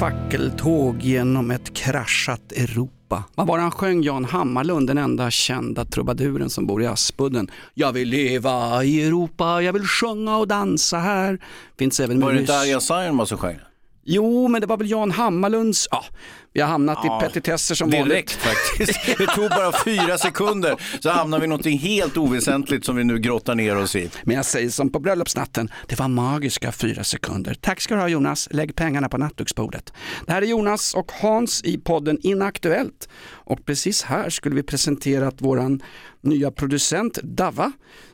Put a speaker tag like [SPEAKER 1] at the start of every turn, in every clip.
[SPEAKER 1] Fackeltåg genom ett kraschat Europa. Vad var han sjöng Jan Hammarlund, den enda kända trubaduren som bor i Aspudden? Jag vill leva i Europa, jag vill sjunga och dansa här. Finns även
[SPEAKER 2] Var det inte Arja Saijonmaa som sjöng?
[SPEAKER 1] Jo, men det var väl Jan Hammarlunds, ja, vi har hamnat
[SPEAKER 2] Ja,
[SPEAKER 1] i petitesser som
[SPEAKER 2] Direkt
[SPEAKER 1] vanligt.
[SPEAKER 2] faktiskt. Det tog bara fyra sekunder så hamnade vi i någonting helt oväsentligt som vi nu grottar ner oss i.
[SPEAKER 1] Men jag säger som på bröllopsnatten, det var magiska fyra sekunder. Tack ska du ha Jonas, lägg pengarna på nattduksbordet. Det här är Jonas och Hans i podden Inaktuellt. Och precis här skulle vi presenterat våran nya producent Dava,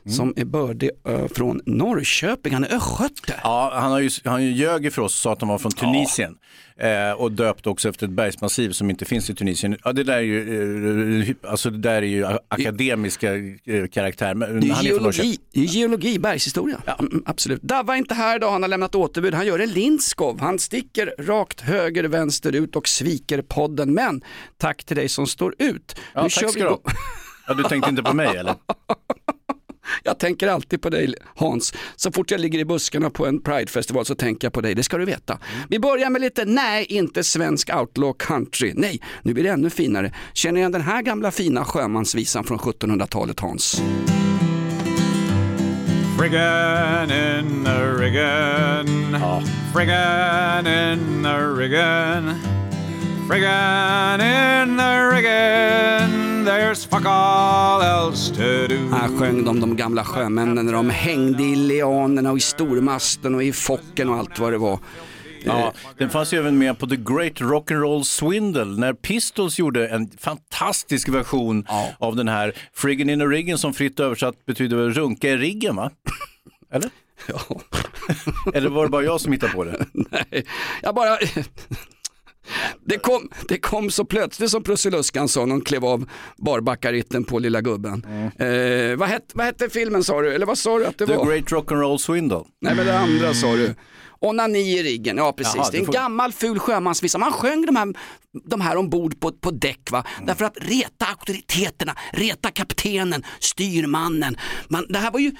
[SPEAKER 1] som är bördig ö, från Norrköping, han är östgöte.
[SPEAKER 2] Ja, han har ju, han ju ljög för oss och sa att han var från Tunisien. Eh, och döpt också efter ett bergsmassiv som inte finns i Tunisien. Ja, det där är ju, eh, alltså det där är ju akademiska eh, karaktär. Men
[SPEAKER 1] Det är geologi, är geologi, bergshistoria. Mm, mm, absolut. Dava är inte här idag, han har lämnat återbud. Han gör en Lindskov. Han sticker rakt höger, vänster ut och sviker podden. Men tack till dig som står ut.
[SPEAKER 2] Ja, tack ska du. Ja, du tänkte inte på mig eller?
[SPEAKER 1] Jag tänker alltid på dig Hans. Så fort jag ligger i buskarna på en Pride-festival så tänker jag på dig, det ska du veta. Vi börjar med lite, nej inte svensk outlaw country. Nej, nu blir det ännu finare. Känner igen den här gamla fina sjömansvisan från 1700-talet Hans?
[SPEAKER 3] Friggin' in the riggin'. Friggin' in the riggin'. Friggin' in the riggin'. There's fuck all else to do.
[SPEAKER 1] Här sjöng de de gamla sjömännen när de hängde i lianerna och i stormasten och i focken och allt vad det var.
[SPEAKER 2] Ja, den fanns ju även med på The Great Rock'n'Roll Swindle när Pistols gjorde en fantastisk version av den här Friggin' in a riggen som fritt översatt betyder runka i riggen va? Eller?
[SPEAKER 1] Ja.
[SPEAKER 2] Eller var det bara jag som hittade på det?
[SPEAKER 1] Nej, jag bara... Det kom, det kom så plötsligt som Prussiluskan sa när hon klev av barbackaritten på lilla gubben. Eh, vad, hette, vad hette filmen sa du? Eller vad sa du att det
[SPEAKER 2] The
[SPEAKER 1] var?
[SPEAKER 2] Great Rock'n'Roll Swindle.
[SPEAKER 1] Nej men det andra sa du. Onani i riggen, ja precis.
[SPEAKER 2] Jaha,
[SPEAKER 1] det är en
[SPEAKER 2] får-
[SPEAKER 1] gammal ful sjömansvisa. Man sjöng de här, de här ombord på, på däck va?
[SPEAKER 2] Mm.
[SPEAKER 1] Därför att reta auktoriteterna, reta kaptenen, styrmannen. Man, det här var ju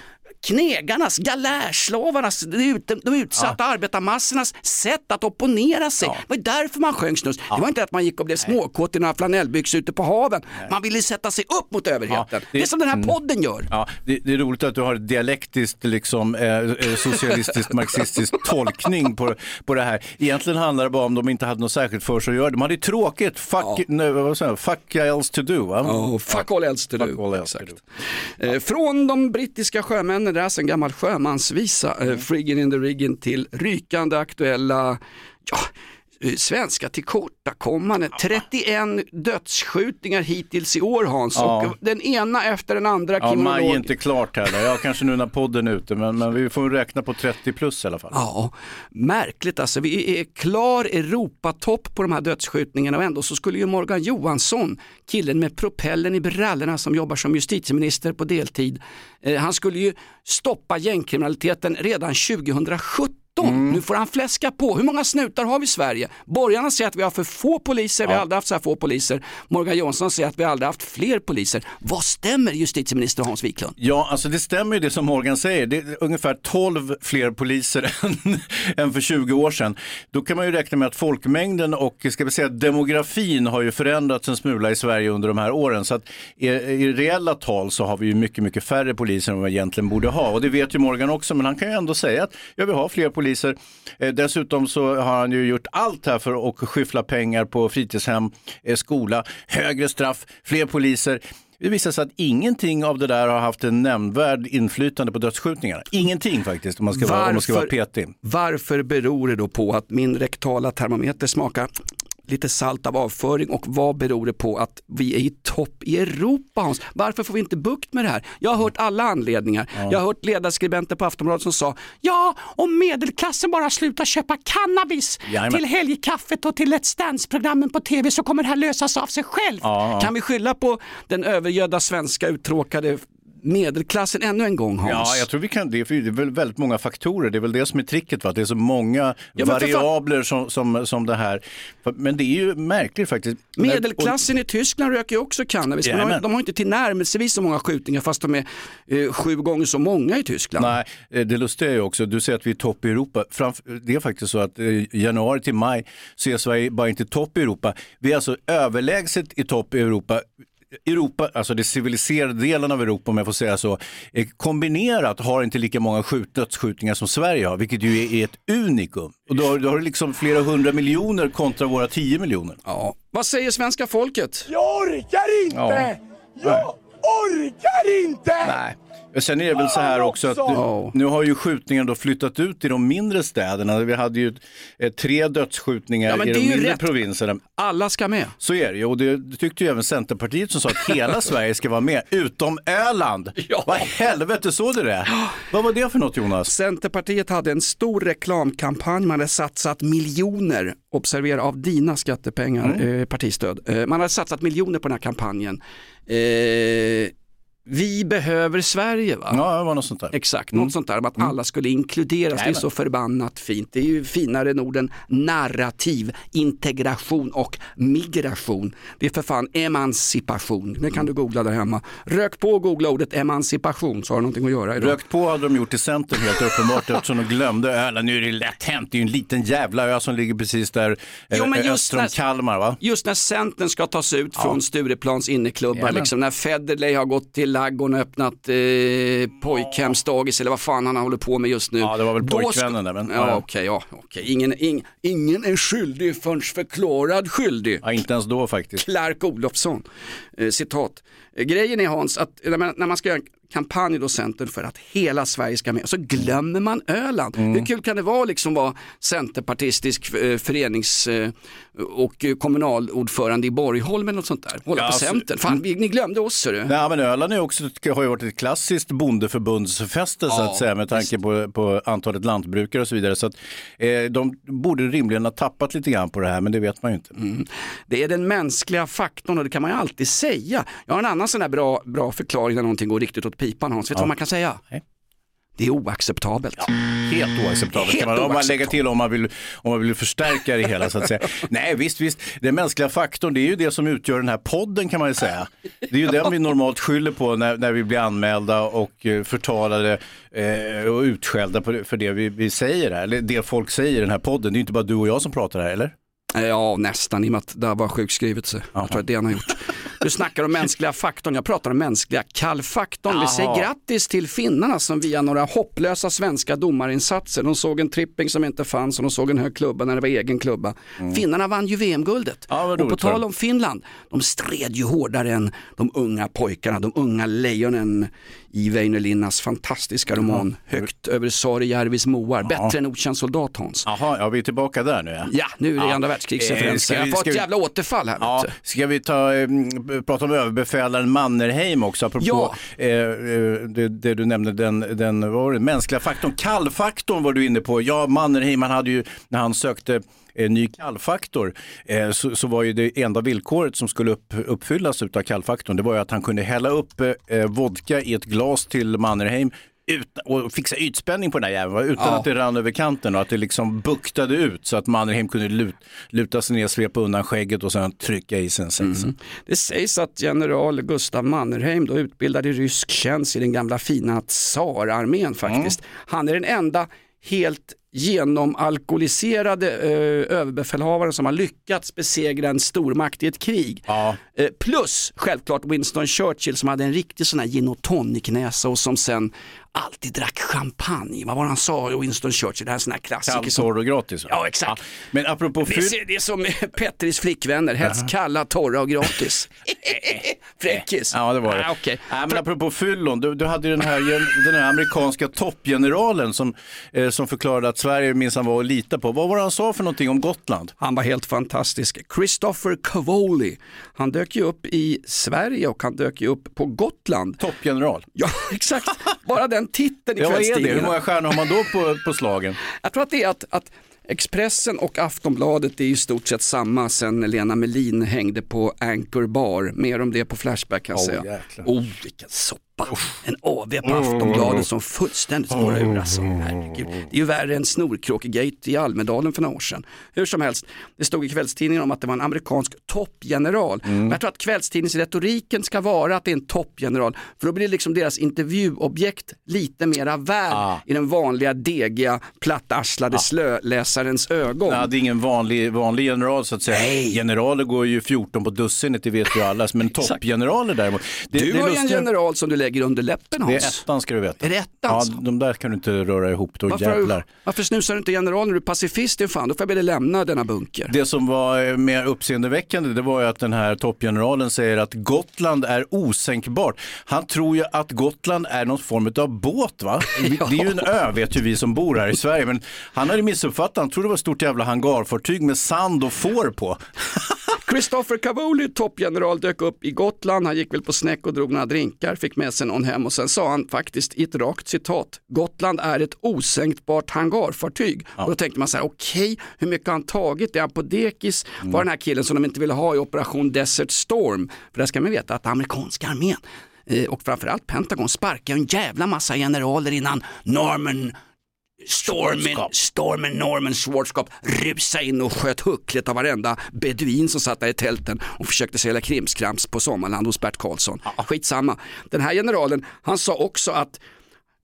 [SPEAKER 1] knegarnas, galärslavarnas, de, ut, de utsatta arbetarmassornas sätt att opponera sig. Det var därför man sjöng snus. Det var inte att man gick och blev småkåt i några flanellbyxor ute på haven. Man ville sätta sig upp mot överheten.
[SPEAKER 2] Ja,
[SPEAKER 1] det...
[SPEAKER 2] det-
[SPEAKER 1] är som den här
[SPEAKER 2] mm.
[SPEAKER 1] podden gör.
[SPEAKER 2] Ja, det, det är roligt att du har dialektiskt, liksom, eh, eh, socialistiskt, marxistisk tolkning på, på det här. Egentligen handlar det bara om de inte hade något särskilt för sig att göra. De hade tråkigt, fuck, nej, vad säger fuck else to do. Va?
[SPEAKER 1] Oh, fuck all else to do.
[SPEAKER 2] all else to
[SPEAKER 1] Exakt. Eh, från de brittiska sjömännen, alltså en gammal sjömansvisa,
[SPEAKER 2] Mm.
[SPEAKER 1] eh, Friggin in the riggin till rykande aktuella, ja, svenska tillkortakommande. 31 dödsskjutningar hittills i år Hans
[SPEAKER 2] Ja.
[SPEAKER 1] den ena efter den andra
[SPEAKER 2] Ja, maj är inte klart heller. Ja, kanske nu när podden är ute, men, men vi får räkna på 30 plus i alla fall.
[SPEAKER 1] Ja, märkligt alltså. Vi är klar Europatopp på de här dödsskjutningarna och ändå så skulle ju Morgan Johansson, killen med propellen i brallorna som jobbar som justitieminister på deltid, eh, han skulle ju stoppa gängkriminaliteten redan 2017. Nu får han fläska på. Hur många snutar har vi i Sverige? Borgarna säger att vi har för få poliser, vi har aldrig haft så här få poliser. Morgan Johansson säger att vi aldrig haft fler poliser. Vad stämmer justitieminister Hans Wiklund?
[SPEAKER 2] Ja, alltså det stämmer ju det som Morgan säger. Det är ungefär 12 fler poliser än, än för 20 år sedan. Då kan man ju räkna med att folkmängden och ska vi säga, demografin har ju förändrats en smula i Sverige under de här åren. Så att i, i reella tal så har vi ju mycket, mycket färre poliser än vad vi egentligen borde ha. Och det vet ju Morgan också, men han kan ju ändå säga att ja, vi har fler poliser. Eh, dessutom så har han ju gjort allt här för att skyffla pengar på fritidshem, eh, skola, högre straff, fler poliser. Det visar sig att ingenting av det där har haft en nämnvärd inflytande på dödsskjutningarna. Ingenting faktiskt om man ska, vara, om man ska vara petig.
[SPEAKER 1] varför beror det då på att min rektala termometer smakar lite salt av avföring och vad beror det på att vi är i topp i Europa Hans? Varför får vi inte bukt med det här? Jag har hört alla anledningar. Jag har hört ledarskribenter på Aftonbladet som sa ja, om medelklassen bara slutar köpa cannabis
[SPEAKER 2] Jajamän.
[SPEAKER 1] till helgkaffet och till Let's Dance-programmen på tv så kommer det här lösas av sig själv.
[SPEAKER 2] Ja.
[SPEAKER 1] Kan vi skylla på den övergödda svenska uttråkade medelklassen ännu en gång Hans?
[SPEAKER 2] Ja, jag tror vi kan det. För det är väl väldigt många faktorer. Det är väl det som är tricket. Va? Det är så många
[SPEAKER 1] fan-
[SPEAKER 2] variabler som, som, som det här. Men det är ju märkligt faktiskt.
[SPEAKER 1] Medelklassen i Tyskland röker ju också cannabis, men de har, de har inte tillnärmelsevis så många skjutningar fast de är eh, sju gånger så många i Tyskland.
[SPEAKER 2] Nej, eh, det lustiga är ju också, du säger att vi är topp i Europa. Framf- det är faktiskt så att eh, januari till maj så är Sverige bara inte topp i Europa. Vi är alltså överlägset i topp i Europa. Europa, alltså det civiliserade delen av Europa om jag får säga så, eh, kombinerat har inte lika många skjut, dödsskjutningar som Sverige har, vilket ju är, ett unikum. Och då har, då har du liksom flera hundra miljoner kontra våra 10 miljoner.
[SPEAKER 1] Ja. Vad säger svenska folket?
[SPEAKER 4] Jag orkar inte!
[SPEAKER 2] Ja.
[SPEAKER 4] Jag orkar inte!
[SPEAKER 2] Nej. Sen är det väl så här också att nu, nu har ju skjutningen då flyttat ut i de mindre städerna. Vi hade ju eh, tre dödsskjutningar
[SPEAKER 1] Ja,
[SPEAKER 2] i de mindre
[SPEAKER 1] rätt.
[SPEAKER 2] provinserna.
[SPEAKER 1] Alla ska med.
[SPEAKER 2] Så är det ju och det, tyckte ju även Centerpartiet som sa att hela Sverige ska vara med, utom Öland.
[SPEAKER 1] Ja.
[SPEAKER 2] Vad helvete så du det? Vad var det för något Jonas?
[SPEAKER 1] Centerpartiet hade en stor reklamkampanj, man hade satsat miljoner, observera av dina skattepengar, eh, partistöd. Eh, man hade satsat miljoner på den här kampanjen. Eh, vi behöver Sverige va?
[SPEAKER 2] Ja, det var något sånt där.
[SPEAKER 1] Exakt, något sånt där om att alla skulle inkluderas. Det är
[SPEAKER 2] Jajamän.
[SPEAKER 1] så förbannat fint. Det är ju finare än orden narrativ, integration och migration. Det är för fan emancipation. Det kan du googla där hemma. Rök på och googla ordet emancipation så har du någonting att göra idag.
[SPEAKER 2] Rökt på hade de gjort i Centern helt uppenbart eftersom de glömde Öland. Nu är det lätt hänt, det är ju en liten jävla ö som ligger precis där
[SPEAKER 1] Jo, men
[SPEAKER 2] eh,
[SPEAKER 1] just
[SPEAKER 2] öster om
[SPEAKER 1] när-
[SPEAKER 2] Kalmar va?
[SPEAKER 1] Just när Centern ska tas ut från Stureplans inneklubbar,
[SPEAKER 2] Jajamän.
[SPEAKER 1] liksom, när Federley har gått till ladugården och öppnat eh, pojkhemsdagis eller vad fan han håller på med just nu.
[SPEAKER 2] Ja, det var väl pojkvännen där, men-
[SPEAKER 1] Ja,
[SPEAKER 2] ja.
[SPEAKER 1] okej, ja, okej. Ingen, ing, ingen är skyldig förrän förklarad skyldig.
[SPEAKER 2] Ja, inte ens då faktiskt.
[SPEAKER 1] Clark Olofsson. Eh, citat. Grejen är Hans att när man, när man ska göra kampanj då Centern för att hela Sverige ska med så glömmer man Öland.
[SPEAKER 2] Mm.
[SPEAKER 1] Hur kul kan det vara liksom vara centerpartistisk eh, förenings eh, och kommunalordförande i Borgholm eller något sånt där. Hålla
[SPEAKER 2] Ja,
[SPEAKER 1] på
[SPEAKER 2] alltså-
[SPEAKER 1] Centern. Fan, vi, ni glömde oss ser du.
[SPEAKER 2] Nej, men Öland är också, har ju varit ett klassiskt bondeförbundsfäste så
[SPEAKER 1] Ja,
[SPEAKER 2] att säga med tanke på, på antalet lantbrukare och så vidare. Så att, eh, de borde rimligen ha tappat lite grann på det här men det vet man ju inte.
[SPEAKER 1] Mm. Det är den mänskliga faktorn och det kan man ju alltid säga. Jag har en annan sån här bra, bra förklaring när någonting går riktigt åt pipan Hans. Vet du vad man kan säga?
[SPEAKER 2] Nej.
[SPEAKER 1] Det är oacceptabelt.
[SPEAKER 2] Helt oacceptabelt
[SPEAKER 1] Helt
[SPEAKER 2] kan man, om man lägger till om man, vill, om man vill förstärka det hela så att säga. Nej visst, visst, den mänskliga faktorn det är ju det som utgör den här podden kan man ju säga. Det är ju den vi normalt skyller på när, när vi blir anmälda och eh, förtalade eh, och utskällda för det vi, vi säger här, eller det folk säger i den här podden. Det är ju inte bara du och jag som pratar här, eller?
[SPEAKER 1] Ja, nästan i och med att det var sjukskrivet sig. Jag tror att det han har gjort. Du snackar om mänskliga faktorn, jag pratar om mänskliga kallfaktorn. Vi säger grattis till finnarna som via några hopplösa svenska domarinsatser, de såg en tripping som inte fanns och de såg en hög klubba när det var egen klubba. Finnarna vann ju VM-guldet.
[SPEAKER 2] Ja,
[SPEAKER 1] och på tal om Finland, de stred ju hårdare än de unga pojkarna, de unga lejonen i Väinö Linnas fantastiska roman Högt över Saarijärvis moar. Bättre än Okänd soldat Hans.
[SPEAKER 2] Jaha, ja vi är tillbaka där nu ja.
[SPEAKER 1] Ja, nu är det andra
[SPEAKER 2] Eh,
[SPEAKER 1] världskrigsreferenser.
[SPEAKER 2] ska
[SPEAKER 1] Jag får ett jävla återfall här.
[SPEAKER 2] Ja, ska vi ta, eh, prata om överbefälaren Mannerheim också, apropå
[SPEAKER 1] Ja.
[SPEAKER 2] eh, eh, det, det du nämnde, den, den vad var det, mänskliga faktorn, kallfaktorn var du inne på. Ja, Mannerheim, han hade ju, när han sökte eh, ny kallfaktor eh, så, så var ju det enda villkoret som skulle upp, uppfyllas utav kallfaktorn, det var ju att han kunde hälla upp eh, vodka i ett glas till Mannerheim utan, och fixa ytspänning på den här jäveln utan
[SPEAKER 1] Ja.
[SPEAKER 2] att det rann över kanten och att det liksom buktade ut så att Mannerheim kunde lut, luta sig ner, svepa undan skägget och sen trycka i sig en sexa.
[SPEAKER 1] Det sägs att general Gustav Mannerheim, då utbildad i rysk tjänst i den gamla fina tsararmén faktiskt. Han är den enda helt genomalkoholiserade eh, överbefälhavaren som har lyckats besegra en stormakt i ett krig.
[SPEAKER 2] Ja.
[SPEAKER 1] Eh, plus självklart Winston Churchill som hade en riktig sån här gin och tonic-näsa och som sen alltid drack champagne. Vad var det han sa, Winston Churchill, det här är en sån här klassiker.
[SPEAKER 2] Kallt, torr och gratis. va?
[SPEAKER 1] Ja, exakt.
[SPEAKER 2] Men apropå
[SPEAKER 1] Det
[SPEAKER 2] fyll...
[SPEAKER 1] är, det är som Petris flickvänner, helst kalla, torra och gratis. Fräckis.
[SPEAKER 2] Ja, det var det.
[SPEAKER 1] Ah, okej.
[SPEAKER 2] Nej, men apropå fyllon, du, du hade ju den här, den här amerikanska toppgeneralen som, eh, som förklarade att Sverige minsann var att lita på. Vad var det han sa för någonting om Gotland?
[SPEAKER 1] Han var helt fantastisk. Christopher Cavoli. Han dök ju upp i Sverige och han dök ju upp på Gotland.
[SPEAKER 2] Toppgeneral.
[SPEAKER 1] Ja, exakt. Bara den titeln i
[SPEAKER 2] Ja, det? Hur
[SPEAKER 1] kvällstidningarna.
[SPEAKER 2] många stjärnor har man då på, på slagen?
[SPEAKER 1] Jag tror att det är att, att Expressen och Aftonbladet är i stort sett samma sen Lena Melin hängde på Anchor Bar. Mer om det på Flashback kan jag
[SPEAKER 2] Åh,
[SPEAKER 1] säga.
[SPEAKER 2] jäklar.
[SPEAKER 1] Oh, vilken soppa. En AV på Aftonbladet som fullständigt spårar ur alltså. Herregud. Det är ju värre än Snorkråkegate i Almedalen för några år sedan. Hur som helst, det stod i kvällstidningen om att det var en amerikansk toppgeneral. Men jag tror att kvällstidningsretoriken ska vara att det är en toppgeneral. För då blir liksom deras intervjuobjekt lite mera värd i den vanliga degiga plattarslade slöläsarens ögon.
[SPEAKER 2] Ja, det är ingen vanlig, vanlig general så att säga.
[SPEAKER 1] Nej.
[SPEAKER 2] Generaler går ju 14 på dussinet, det vet ju alla. Men toppgeneraler däremot. Det,
[SPEAKER 1] du
[SPEAKER 2] det är
[SPEAKER 1] har ju en general som du lägger under läppen
[SPEAKER 2] Det är
[SPEAKER 1] Hans.
[SPEAKER 2] ettan ska du veta.
[SPEAKER 1] Är det ettan,
[SPEAKER 2] Ja, de där kan du inte röra ihop då,
[SPEAKER 1] Varför,
[SPEAKER 2] jävlar.
[SPEAKER 1] varför snusar du inte general när du är pacifist? Är fan, då får jag be dig lämna denna bunker.
[SPEAKER 2] Det som var eh, mer uppseendeväckande det var ju att den här toppgeneralen säger att Gotland är osänkbart. Han tror ju att Gotland är någon form av båt va? Det är ju en ö vet ju vi som bor här i Sverige men han hade missuppfattat, han trodde det var ett stort jävla hangarfartyg med sand och får på.
[SPEAKER 1] Christopher Cavoli, toppgeneral, dök upp i Gotland. Han gick väl på snäck och drog några drinkar, fick med sig någon hem och sen sa han faktiskt i ett rakt citat, Gotland är ett osänkbart hangarfartyg. Och då tänkte man så här, okej, hur mycket har han tagit? Är han på dekis? Var den här killen som de inte ville ha i operation Desert Storm? För där ska man veta att amerikanska armén eh, och framförallt Pentagon sparkar en jävla massa generaler innan Norman Stormen, stormen Norman Schwarzkopf rusade in och sköt hucklet av varenda beduin som satt där i tälten och försökte sälja krimskrams på Sommarland hos Bert Karlsson. Skitsamma. Den här generalen, han sa också att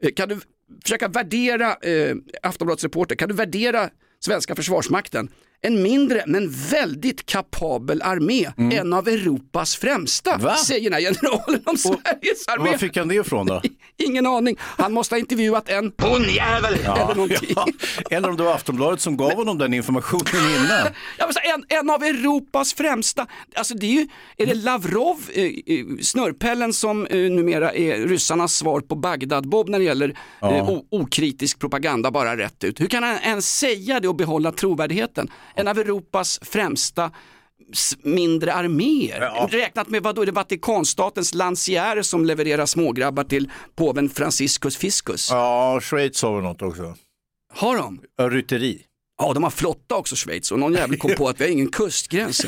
[SPEAKER 1] eh, kan du försöka värdera, eh, Aftonbladets reporter, kan du värdera svenska försvarsmakten? En mindre men väldigt kapabel armé, en av Europas främsta,
[SPEAKER 2] Mm. Va?
[SPEAKER 1] säger den här generalen om Sveriges armé.
[SPEAKER 2] Var fick han det ifrån då?
[SPEAKER 1] Ingen aning. Han måste ha intervjuat en bondjävel eller någonting.
[SPEAKER 2] Ja, eller om det var Aftonbladet som gav honom den informationen innan.
[SPEAKER 1] Ja, men så en, en av Europas främsta, alltså det är ju, är det Lavrov, eh, eh, snörpellen som eh, numera är ryssarnas svar på Bagdad-Bob när det gäller eh, o- okritisk propaganda bara rätt ut. Hur kan han ens säga det och behålla trovärdigheten? En av Europas främsta mindre arméer.
[SPEAKER 2] Ja.
[SPEAKER 1] Räknat med vad då är det Vatikanstatens lanciärer som levererar smågrabbar till påven Franciscus Fiscus.
[SPEAKER 2] Ja, Schweiz har väl något också.
[SPEAKER 1] Har de?
[SPEAKER 2] Rytteri.
[SPEAKER 1] Ja, de har flotta också Schweiz och någon jävel kom på att vi har ingen kustgräns.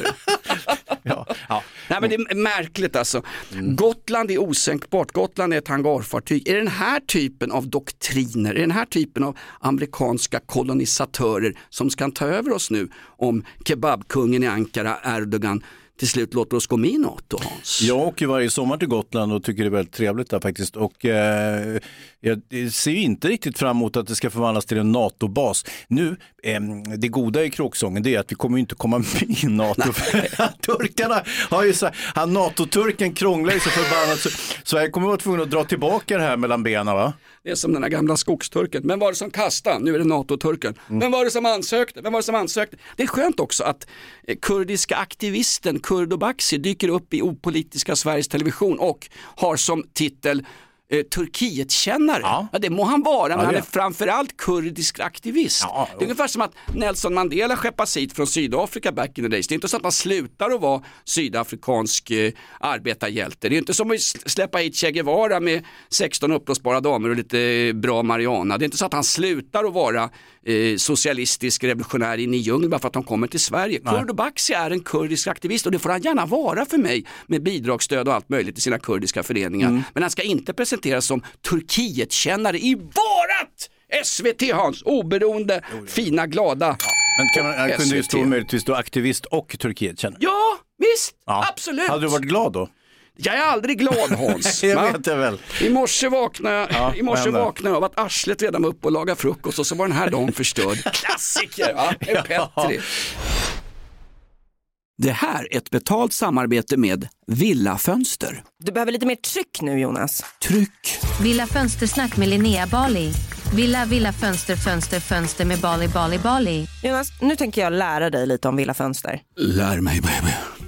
[SPEAKER 2] Ja, ja.
[SPEAKER 1] Nej men det är märkligt alltså.
[SPEAKER 2] Mm.
[SPEAKER 1] Gotland är osänkbart, Gotland är ett hangarfartyg. Är den här typen av doktriner, är den här typen av amerikanska kolonisatörer som ska ta över oss nu om kebabkungen i Ankara, Erdogan, till slut låter oss gå med i NATO Hans?
[SPEAKER 2] Jag åker varje sommar till Gotland och tycker det är väldigt trevligt där faktiskt. Och eh, jag ser inte riktigt fram emot att det ska förvandlas till en NATO-bas. Nu, eh, det goda i kråksången det är att vi kommer inte komma med i NATO. Turkarna har ju så han NATO-turken krånglar ju så förbannat så Sverige kommer vara tvungen att dra tillbaka det här mellan benen va?
[SPEAKER 1] Det är som den här gamla skogsturken. Vem var det som kastade? Nu är det NATO-turken.
[SPEAKER 2] Mm.
[SPEAKER 1] Vem var det som ansökte? Vem var det som ansökte? Det är skönt också att eh, kurdiska aktivisten Kurdo Baxi dyker upp i opolitiska Sveriges Television och har som titel eh, Turkietkännare. Ja.
[SPEAKER 2] Ja.
[SPEAKER 1] det må han vara, men
[SPEAKER 2] Ja,
[SPEAKER 1] han är framförallt kurdisk aktivist.
[SPEAKER 2] Ja,
[SPEAKER 1] det är ungefär som att Nelson Mandela skeppas hit från Sydafrika back in the days. Det är inte så att man slutar att vara sydafrikansk eh, arbetarhjälte. Det är inte som att släppa hit Che Guevara med 16 uppblåsbara damer och lite eh, bra marijuana. Det är inte så att han slutar att vara eh, socialistisk revolutionär in i djungeln bara för att han kommer till Sverige. Kurdo Baxi är en kurdisk aktivist och det får han gärna vara för mig med bidragsstöd och allt möjligt i sina kurdiska föreningar. Men han ska inte presenteras som Turkietkännare i vårat SVT Hans, oberoende, fina, glada.
[SPEAKER 2] Men kan man, kunde ju stå möjligtvis då aktivist och Turkiet känner.
[SPEAKER 1] Ja, visst,
[SPEAKER 2] Ja.
[SPEAKER 1] absolut.
[SPEAKER 2] Hade du varit glad då?
[SPEAKER 1] Jag är aldrig glad Hans. Va?
[SPEAKER 2] vet jag väl.
[SPEAKER 1] I morse vaknade jag,
[SPEAKER 2] Ja,
[SPEAKER 1] i morse vaknade jag av att arslet redan var uppe och lagade frukost och så var den här dagen förstörd. Klassiker, va? En Petri. Det här är ett betalt samarbete med Villa Fönster.
[SPEAKER 5] Du behöver lite mer tryck nu Jonas.
[SPEAKER 1] Tryck!
[SPEAKER 6] Villa Fönstersnack med Linnea Bali. Villa, villa, fönster, fönster, fönster med Bali, Bali, Bali.
[SPEAKER 5] Jonas, nu tänker jag lära dig lite om Villa Fönster.
[SPEAKER 1] Lär mig baby.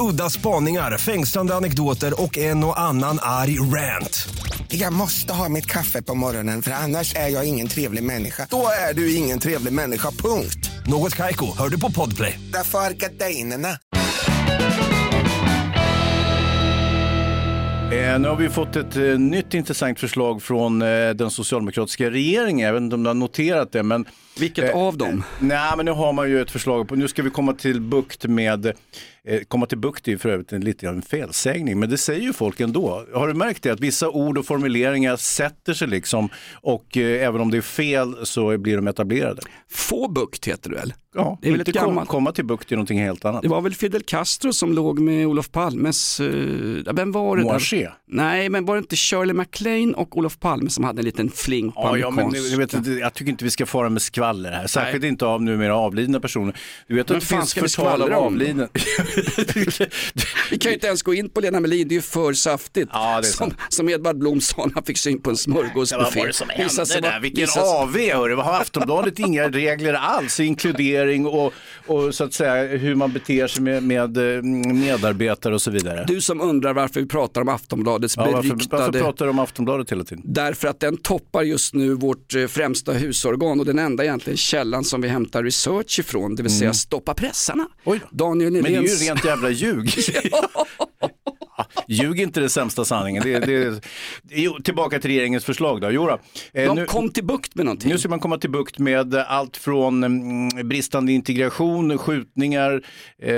[SPEAKER 7] Udda spaningar, fängslande anekdoter och en och annan arg rant.
[SPEAKER 4] Jag måste ha mitt kaffe på morgonen för annars är jag ingen trevlig människa. Då är du ingen trevlig människa, punkt.
[SPEAKER 7] Något Kaiko, hör du på Podplay.
[SPEAKER 4] Därför är gardinerna.
[SPEAKER 2] Eh, nu har vi fått ett eh, nytt intressant förslag från eh, den socialdemokratiska regeringen. Jag vet inte om du har noterat det. Men,
[SPEAKER 1] Vilket av dem?
[SPEAKER 2] Nej, men nu har man ju ett förslag på, nu ska vi komma till bukt med, eh, komma till bukt är ju för övrigt en lite av en felsägning, men det säger ju folk ändå. Har du märkt det? Att vissa ord och formuleringar sätter sig liksom och eh, även om det är fel så blir de etablerade.
[SPEAKER 1] Få bukt heter det väl?
[SPEAKER 2] Ja,
[SPEAKER 1] Det är väl
[SPEAKER 2] inte kom, komma till bukt är någonting helt annat.
[SPEAKER 1] Det var väl Fidel Castro som låg med Olof Palmes, uh, vem var det?
[SPEAKER 2] Moiré.
[SPEAKER 1] Nej, men var det inte Shirley MacLaine och Olof Palme som hade en liten fling på
[SPEAKER 2] Ja, ja, men
[SPEAKER 1] amerikanska?
[SPEAKER 2] jag, vet, jag tycker inte vi ska fara med skvaller här, särskilt inte av numera avlidna personer. Du vet
[SPEAKER 1] Men
[SPEAKER 2] att det finns förtal av avlidna.
[SPEAKER 1] Vi kan ju inte ens gå in på Lena Melin, det är ju för saftigt.
[SPEAKER 2] Ja,
[SPEAKER 1] som, som Edvard Blom sa när han fick syn på en smörgåsbuffé.
[SPEAKER 2] Vad var det som hände där? Vilken
[SPEAKER 1] visade sig-
[SPEAKER 2] AV hörru. Har Aftonbladet inga regler alls? Inkludering och, och så att säga hur man beter sig med, med eh, medarbetare och så vidare.
[SPEAKER 1] Du som undrar varför vi pratar om Aftonbladets
[SPEAKER 2] ja, varför,
[SPEAKER 1] beryktade...
[SPEAKER 2] varför pratar du om Aftonbladet hela tiden?
[SPEAKER 1] Därför att den toppar just nu vårt eh, främsta husorgan och den enda egentligen källan som vi hämtar research ifrån, det vill säga Stoppa pressarna.
[SPEAKER 2] Mm.
[SPEAKER 1] Daniel
[SPEAKER 2] Men det är ju rent jävla ljug. Ljug inte den sämsta sanningen. Det, det, jo, tillbaka till regeringens förslag då. Jodå. Eh,
[SPEAKER 1] De
[SPEAKER 2] nu-
[SPEAKER 1] kom till bukt med någonting.
[SPEAKER 2] Nu ska man komma till bukt med allt från mm, bristande integration, skjutningar, eh,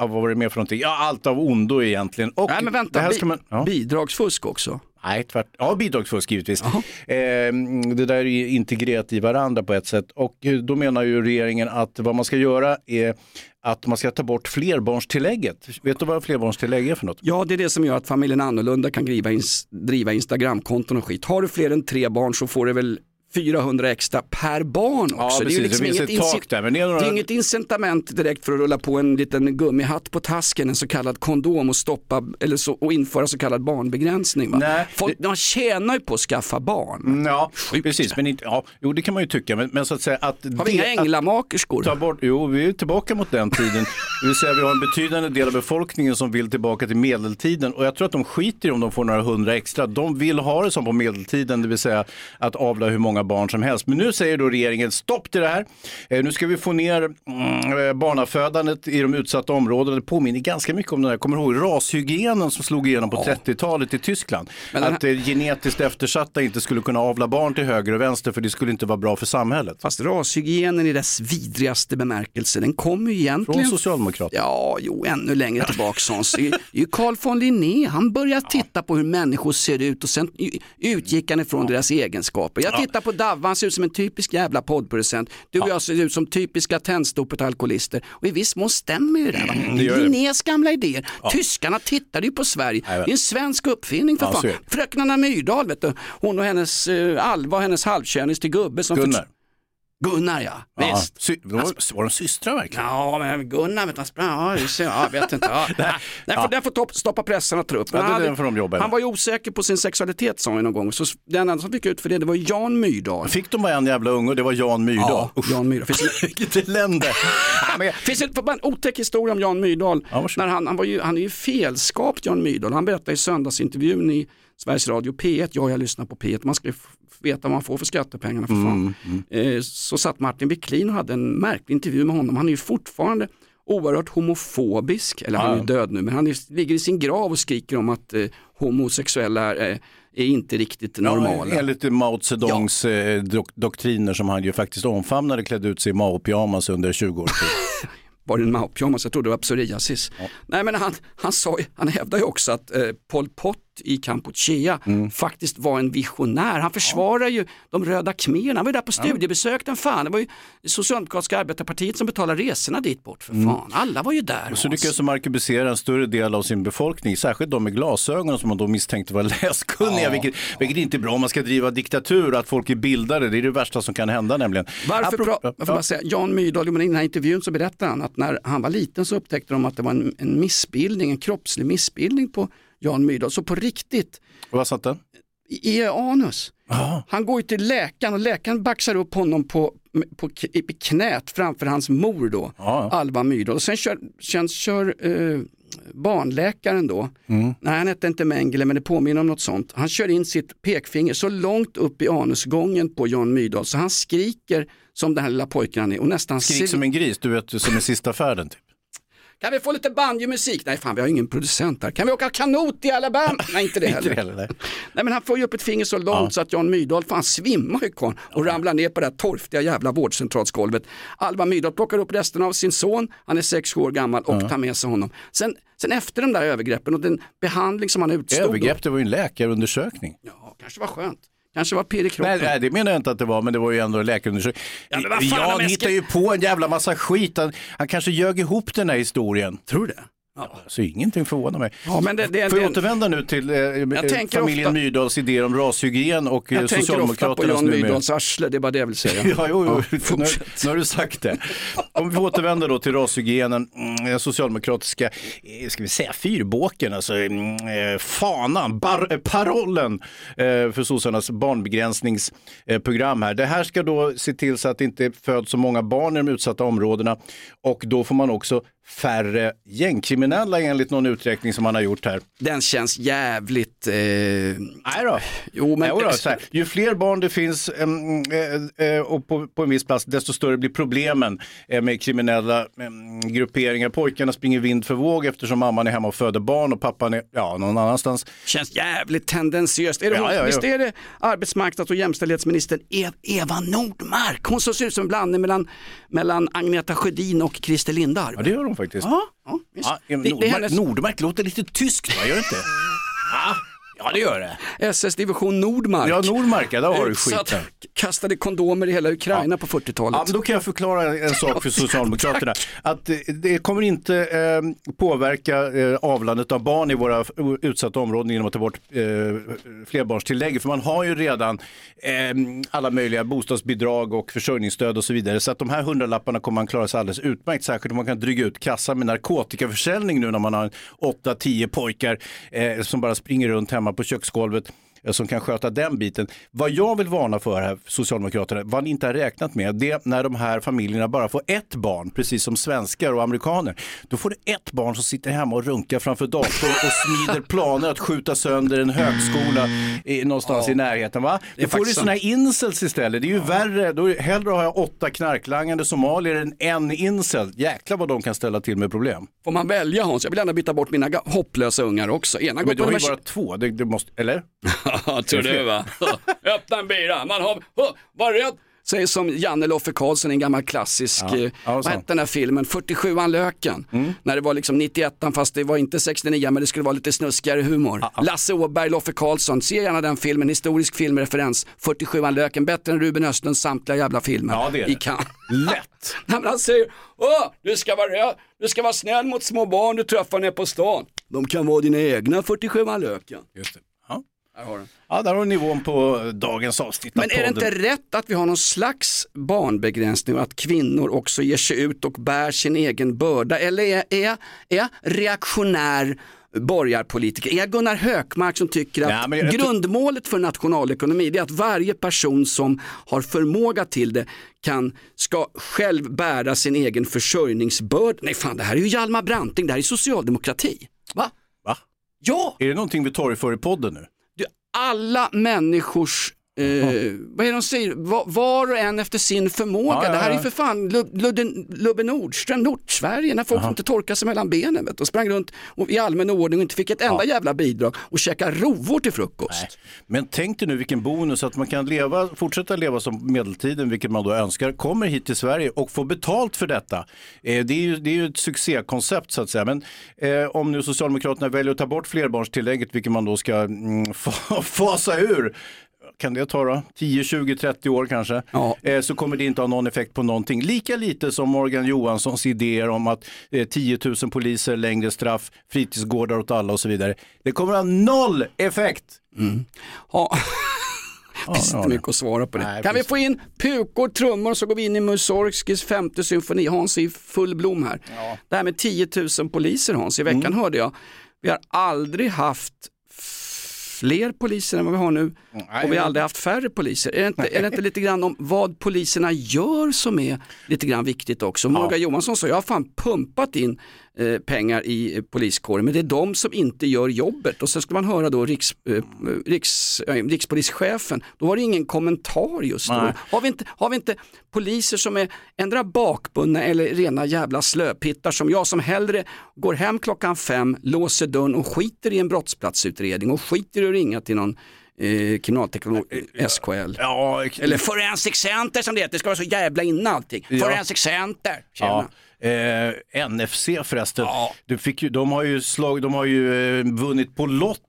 [SPEAKER 2] vad var det mer för någonting? Ja, allt av ondo egentligen. Och
[SPEAKER 1] Nej men
[SPEAKER 2] det
[SPEAKER 1] vänta,
[SPEAKER 2] här
[SPEAKER 1] bi-
[SPEAKER 2] ska man, ja.
[SPEAKER 1] bidragsfusk också.
[SPEAKER 2] Nej, tvärt, ja, bidragsfusk givetvis. Eh, det där är integrerat i varandra på ett sätt. Och eh, då menar ju regeringen att vad man ska göra är att man ska ta bort flerbarnstillägget. Vet du vad flerbarnstillägg är för något?
[SPEAKER 1] Ja, det är det som gör att familjen annorlunda kan driva, ins- driva Instagramkonton och skit. Har du fler än tre barn så får du väl 400 extra per barn
[SPEAKER 2] Ja,
[SPEAKER 1] också.
[SPEAKER 2] precis.
[SPEAKER 1] det är liksom
[SPEAKER 2] Det
[SPEAKER 1] inget, inci-
[SPEAKER 2] där, det är några-
[SPEAKER 1] det är inget incitament direkt för att rulla på en liten gummihatt på tasken, en så kallad kondom och stoppa eller så, och införa så kallad barnbegränsning. Va?
[SPEAKER 2] Nej,
[SPEAKER 1] Folk, De tjänar ju på att skaffa barn.
[SPEAKER 2] Ja, precis. Men inte, ja, jo, det kan man ju tycka. Men, men så att säga att...
[SPEAKER 1] Har vi inga änglamakerskor?
[SPEAKER 2] Ta bort, jo, vi är tillbaka mot den tiden. Det vill säga vi har en betydande del av befolkningen som vill tillbaka till medeltiden och jag tror att de skiter i om de får några hundra extra. De vill ha det som på medeltiden, det vill säga att avla hur många många barn som helst. Men nu säger då regeringen stopp till det här. Eh, nu ska vi få ner mm, eh, barnafödandet i de utsatta områdena. Det påminner ganska mycket om den här, kommer du ihåg rashygienen som slog igenom på 30-talet i Tyskland?
[SPEAKER 1] Den
[SPEAKER 2] Att eh, genetiskt eftersatta inte skulle kunna avla barn till höger och vänster för det skulle inte vara bra för samhället.
[SPEAKER 1] Fast rashygienen i dess vidrigaste bemärkelse, den kommer ju egentligen...
[SPEAKER 2] Från Socialdemokraterna?
[SPEAKER 1] Ja, jo, ännu längre tillbaka Hans. Det är ju- Carl von Linné, han började titta på hur människor ser ut och sen utgick han ifrån deras egenskaper. Jag tittar på Davva, han ser ut som en typisk jävla poddproducent. Du och jag ser ut som typiska tändstopet alkoholister. Och i viss mån stämmer ju det. Va?
[SPEAKER 2] det gör det.
[SPEAKER 1] Linnés gamla idéer. Tyskarna tittade ju på Sverige. Det är en svensk uppfinning för
[SPEAKER 2] Ja,
[SPEAKER 1] fan. Fröken Anna Myrdal, vet du. hon och hennes uh, Alva och hennes halvkönis till gubbe som
[SPEAKER 2] Gunnar.
[SPEAKER 1] Gunnar ja,
[SPEAKER 2] Ja,
[SPEAKER 1] visst.
[SPEAKER 2] sy- var, var de systrar verkligen?
[SPEAKER 1] Ja, men Gunnar vet han sprang, ja, jag, jag vet inte. Ja. Den får, den får topp, stoppa pressen och ta upp.
[SPEAKER 2] Ja,
[SPEAKER 1] Men
[SPEAKER 2] det-
[SPEAKER 1] han,
[SPEAKER 2] den får de jobba
[SPEAKER 1] han var ju osäker på sin sexualitet sa han någon gång. Så den enda som fick ut för det, det var Jan Myrdal.
[SPEAKER 2] Fick de bara en jävla unge och det var Jan Myrdal.
[SPEAKER 1] Ja, Jan Myrdal. Finns,
[SPEAKER 2] Vilket elände. Ja,
[SPEAKER 1] finns det en otäck historia om Jan Myrdal.
[SPEAKER 2] Ja,
[SPEAKER 1] när han, han, var ju, han är ju felskapt Jan Myrdal. Han berättade i söndagsintervjun i Sveriges Radio P1, ja jag lyssnar på P1, man ska veta vad man får för skattepengarna för fan. Eh, så satt Martin Wiklin och hade en märklig intervju med honom. Han är ju fortfarande oerhört homofobisk, eller han är ju död nu, men han är, ligger i sin grav och skriker om att eh, homosexuella är, eh, är inte riktigt normala.
[SPEAKER 2] Ja, enligt Mao Zedongs eh, dok- doktriner som han ju faktiskt omfamnade klädde ut sig i Mao-pyjamas under 20 års tid.
[SPEAKER 1] var det en Mao-pyjamas, jag trodde det var psoriasis. Nej men han, han, sa, han hävdade ju också att eh, Pol Pot i Kampuchea
[SPEAKER 2] Mm.
[SPEAKER 1] faktiskt var en visionär. Han försvarar ju de röda khmererna, han var ju där på studiebesök den fan. Det var ju det socialdemokratiska arbetarpartiet som betalade resorna dit bort för fan. Alla var ju där.
[SPEAKER 2] Mm. Så lyckades de arkebusera en större del av sin befolkning, särskilt de med glasögon som man då misstänkte var läskunniga, vilket, vilket inte är bra om man ska driva diktatur, att folk är bildade, det är det värsta som kan hända nämligen.
[SPEAKER 1] Varför
[SPEAKER 2] Apropå-
[SPEAKER 1] jag får säga, Jan Myrdal, i den här intervjun så berättade han att när han var liten så upptäckte de att det var en, en missbildning, en kroppslig missbildning på Jan Myrdal. Så på riktigt,
[SPEAKER 2] Vad satt den?
[SPEAKER 1] i anus. Han går ju till läkaren och läkaren baxar upp honom på, på, i knät framför hans mor då,
[SPEAKER 2] Ja.
[SPEAKER 1] Alva Myrdal. Och sen kör, sen kör eh, barnläkaren då,
[SPEAKER 2] Mm.
[SPEAKER 1] nej han hette inte Mengele men det påminner om något sånt. Han kör in sitt pekfinger så långt upp i anusgången på Jan Myrdal så han skriker som den här lilla pojken han är och nästan
[SPEAKER 2] Skrik som en gris, du vet, som i sista färden. Typ.
[SPEAKER 1] Kan vi få lite banjomusik? Nej fan vi har ingen producent här. Kan vi åka kanot i Alabama? Nej inte det
[SPEAKER 2] Inte
[SPEAKER 1] heller.
[SPEAKER 2] det heller, nej.
[SPEAKER 1] Nej men han får ju upp ett finger så långt så att Jan Myrdal, fan svimmar ju och ramlar ner på det här torftiga jävla vårdcentralsgolvet. Alva Myrdal plockar upp resten av sin son, han är sex år gammal och tar med sig honom. Sen, sen efter de där övergreppen och den behandling som han utstod.
[SPEAKER 2] Övergrepp, det var ju en läkarundersökning.
[SPEAKER 1] Ja, kanske var skönt. Kanske var pirr i kroppen.
[SPEAKER 2] Nej, nej, det menar jag inte att det var, men det var ju ändå läkarundersökning.
[SPEAKER 1] Ja, men vad fan,
[SPEAKER 2] Jan hittar ju på en jävla massa skit. Han, han kanske ljög ihop den här historien.
[SPEAKER 1] Tror du det?
[SPEAKER 2] Så ingenting förvånar mig.
[SPEAKER 1] Ja, men det, det,
[SPEAKER 2] Får jag återvända nu till eh,
[SPEAKER 1] tänker
[SPEAKER 2] familjen
[SPEAKER 1] ofta-
[SPEAKER 2] Myrdals idéer om rashygien och eh,
[SPEAKER 1] jag tänker ofta på
[SPEAKER 2] Socialdemokraternas
[SPEAKER 1] Jan Myrdals arsle, det är bara det jag vill säga.
[SPEAKER 2] Ja, jo, jo. nu, nu har du sagt det. Om vi får återvända då till rashygienen, mm, den socialdemokratiska, eh, ska vi säga fyrbåken, alltså mm, eh, fanan, bar, eh, parollen eh, för sossarnas barnbegränsningsprogram här. Det här ska då se till så att det inte föds så många barn i de utsatta områdena och då får man också färre gängkriminella enligt någon uträkning som man har gjort här.
[SPEAKER 1] Den känns jävligt... Eh...
[SPEAKER 2] Nej då.
[SPEAKER 1] Jo, men...
[SPEAKER 2] Jo då, så här, ju fler barn det finns em, eh, eh, och på, på en viss plats, desto större blir problemen eh, med kriminella grupperingar. Pojkarna springer vind för våg eftersom mamman är hemma och föder barn och pappan är ja, någon annanstans.
[SPEAKER 1] känns jävligt tendensiöst. Är det
[SPEAKER 2] Ja,
[SPEAKER 1] hon,
[SPEAKER 2] ja, ja.
[SPEAKER 1] Visst är det arbetsmarknads och jämställdhetsministern Ev- Eva Nordmark? Hon ser ut som en blandning mellan, mellan Agneta Sjödin och Christer Lindarw.
[SPEAKER 2] Ja, det gör de faktiskt.
[SPEAKER 1] Ja, ja, visst.
[SPEAKER 2] Ja,
[SPEAKER 1] det,
[SPEAKER 2] Nordmark,
[SPEAKER 1] det hennes
[SPEAKER 2] Nordmark låter lite tyskt, va? Gör det inte? ja, det gör det.
[SPEAKER 1] SS-division Nordmark.
[SPEAKER 2] Ja, Nordmark, ja, där har du skiten.
[SPEAKER 1] kastade kondomer i hela Ukraina på 40-talet.
[SPEAKER 2] Ja, då kan jag förklara en sak för Socialdemokraterna. Att eh, det kommer inte eh, påverka eh, avlandet av barn i våra utsatta områden genom att ta bort eh, flerbarnstillägg. För man har ju redan eh, alla möjliga bostadsbidrag och försörjningsstöd och så vidare. Så att de här hundralapparna kommer man klara sig alldeles utmärkt. Särskilt om man kan dryga ut kassan med narkotikaförsäljning nu när man har 8-10 pojkar eh, som bara springer runt hemma på köksgolvet som kan sköta den biten. Vad jag vill varna för här, Socialdemokraterna, vad ni inte har räknat med, det är när de här familjerna bara får ett barn, precis som svenskar och amerikaner. Då får du ett barn som sitter hemma och runkar framför datorn och smider planer att skjuta sönder en högskola i, någonstans i närheten. Va? Då får du sådana här incels istället. Det är ju värre. Då är, hellre har jag åtta knarklangande somalier än en incel. Jäklar vad de kan ställa till med problem.
[SPEAKER 1] Får man välja Hans? Jag vill gärna byta bort mina hopplösa ungar också. Ena går
[SPEAKER 2] Men du har ju bara två, det, det måste, eller?
[SPEAKER 1] Tror du va? Öppna en bira, man har, var rädd. Säger som Janne Loffe Karlsson i en gammal klassisk,
[SPEAKER 2] Ja,
[SPEAKER 1] eh,
[SPEAKER 2] ja,
[SPEAKER 1] vad hette den här filmen, 47an Löken.
[SPEAKER 2] Mm.
[SPEAKER 1] När det var liksom 91 fast det var inte 69 men det skulle vara lite snuskigare humor. Lasse Åberg, Loffe Karlsson, se gärna den filmen, historisk filmreferens. 47an Löken, bättre än Ruben Östlunds samtliga jävla filmer.
[SPEAKER 2] Ja, det är det.
[SPEAKER 1] I Cannes.
[SPEAKER 2] Lätt.
[SPEAKER 1] Nej, men han säger, Åh, du, ska vara, du ska vara snäll mot små barn du träffar ner på stan. De kan vara dina egna 47an Löken.
[SPEAKER 2] Just det. Ja.
[SPEAKER 1] Där har.
[SPEAKER 2] Ja, där har du nivån på dagens avsnitt av
[SPEAKER 1] Men är det inte rätt att vi har någon slags barnbegränsning och att kvinnor också ger sig ut och bär sin egen börda? Eller är, är, är jag reaktionär borgarpolitiker? Är jag Gunnar Hökmark som tycker att
[SPEAKER 2] tror-
[SPEAKER 1] grundmålet för nationalekonomi är att varje person som har förmåga till det kan, ska själv bära sin egen försörjningsbörda? Nej fan, det här är ju Hjalmar Branting, det här är socialdemokrati. Va?
[SPEAKER 2] Va?
[SPEAKER 1] Ja!
[SPEAKER 2] Är det någonting vi torgför i podden nu?
[SPEAKER 1] Alla människors, eh, vad är det de säger, var, var och en efter sin förmåga.
[SPEAKER 2] Ja, ja,
[SPEAKER 1] Det här är ju
[SPEAKER 2] ja.
[SPEAKER 1] för fan Ludde, Lubbe Nordström, Nordsverige, när folk inte torkade sig mellan benen vet, och sprang runt och, i allmän ordning och inte fick ett enda jävla bidrag och käkade rovor till frukost.
[SPEAKER 2] Men tänk dig nu vilken bonus att man kan leva, fortsätta leva som medeltiden, vilket man då önskar, kommer hit till Sverige och får betalt för detta. Eh, det, är ju, det är ju ett succékoncept så att säga. Men eh, om nu Socialdemokraterna väljer att ta bort flerbarnstillägget, vilket man då ska mm, fa- fasa ur, kan det ta då? 10, 20, 30 år kanske?
[SPEAKER 1] Ja.
[SPEAKER 2] Eh, så kommer det inte ha någon effekt på någonting. Lika lite som Morgan Johanssons idéer om att eh, 10 000 poliser, längre straff, fritidsgårdar åt alla och så vidare. Det kommer ha noll effekt.
[SPEAKER 1] Ja.
[SPEAKER 2] Ja,
[SPEAKER 1] finns
[SPEAKER 2] ja,
[SPEAKER 1] inte
[SPEAKER 2] det.
[SPEAKER 1] mycket att svara på det.
[SPEAKER 2] Nej,
[SPEAKER 1] kan vi
[SPEAKER 2] precis.
[SPEAKER 1] få in pukor, trummor så går vi in i Mussorgskis femte symfoni. Hans är i full blom här. Det här med 10 000 poliser Hans, i veckan
[SPEAKER 2] Mm.
[SPEAKER 1] hörde jag. Vi har aldrig haft fler poliser än vad vi har nu och vi har aldrig haft färre poliser. Är det inte, är det inte lite grann om vad poliserna gör som är lite grann viktigt också? Morgan Johansson sa, jag har fan pumpat in eh, pengar i eh, poliskåren men det är de som inte gör jobbet och sen ska man höra då riks, eh, riks, rikspolischefen, då var det ingen kommentar just då.
[SPEAKER 2] Nej.
[SPEAKER 1] Har vi, inte, har vi inte poliser som är ändra bakbundna eller rena jävla slöpittar som jag som hellre går hem klockan fem, låser dörren och skiter i en brottsplatsutredning och skiter i att ringa till någon eh, kriminalteknolog, eh, SKL.
[SPEAKER 2] Ja,
[SPEAKER 1] Eller Forensic Center som det heter, det ska vara så jävla innan allting.
[SPEAKER 2] Ja.
[SPEAKER 1] Forensic Center, tjena.
[SPEAKER 2] Ja. Eh, NFC förresten, du fick ju, de har ju, slag, de har ju eh, vunnit på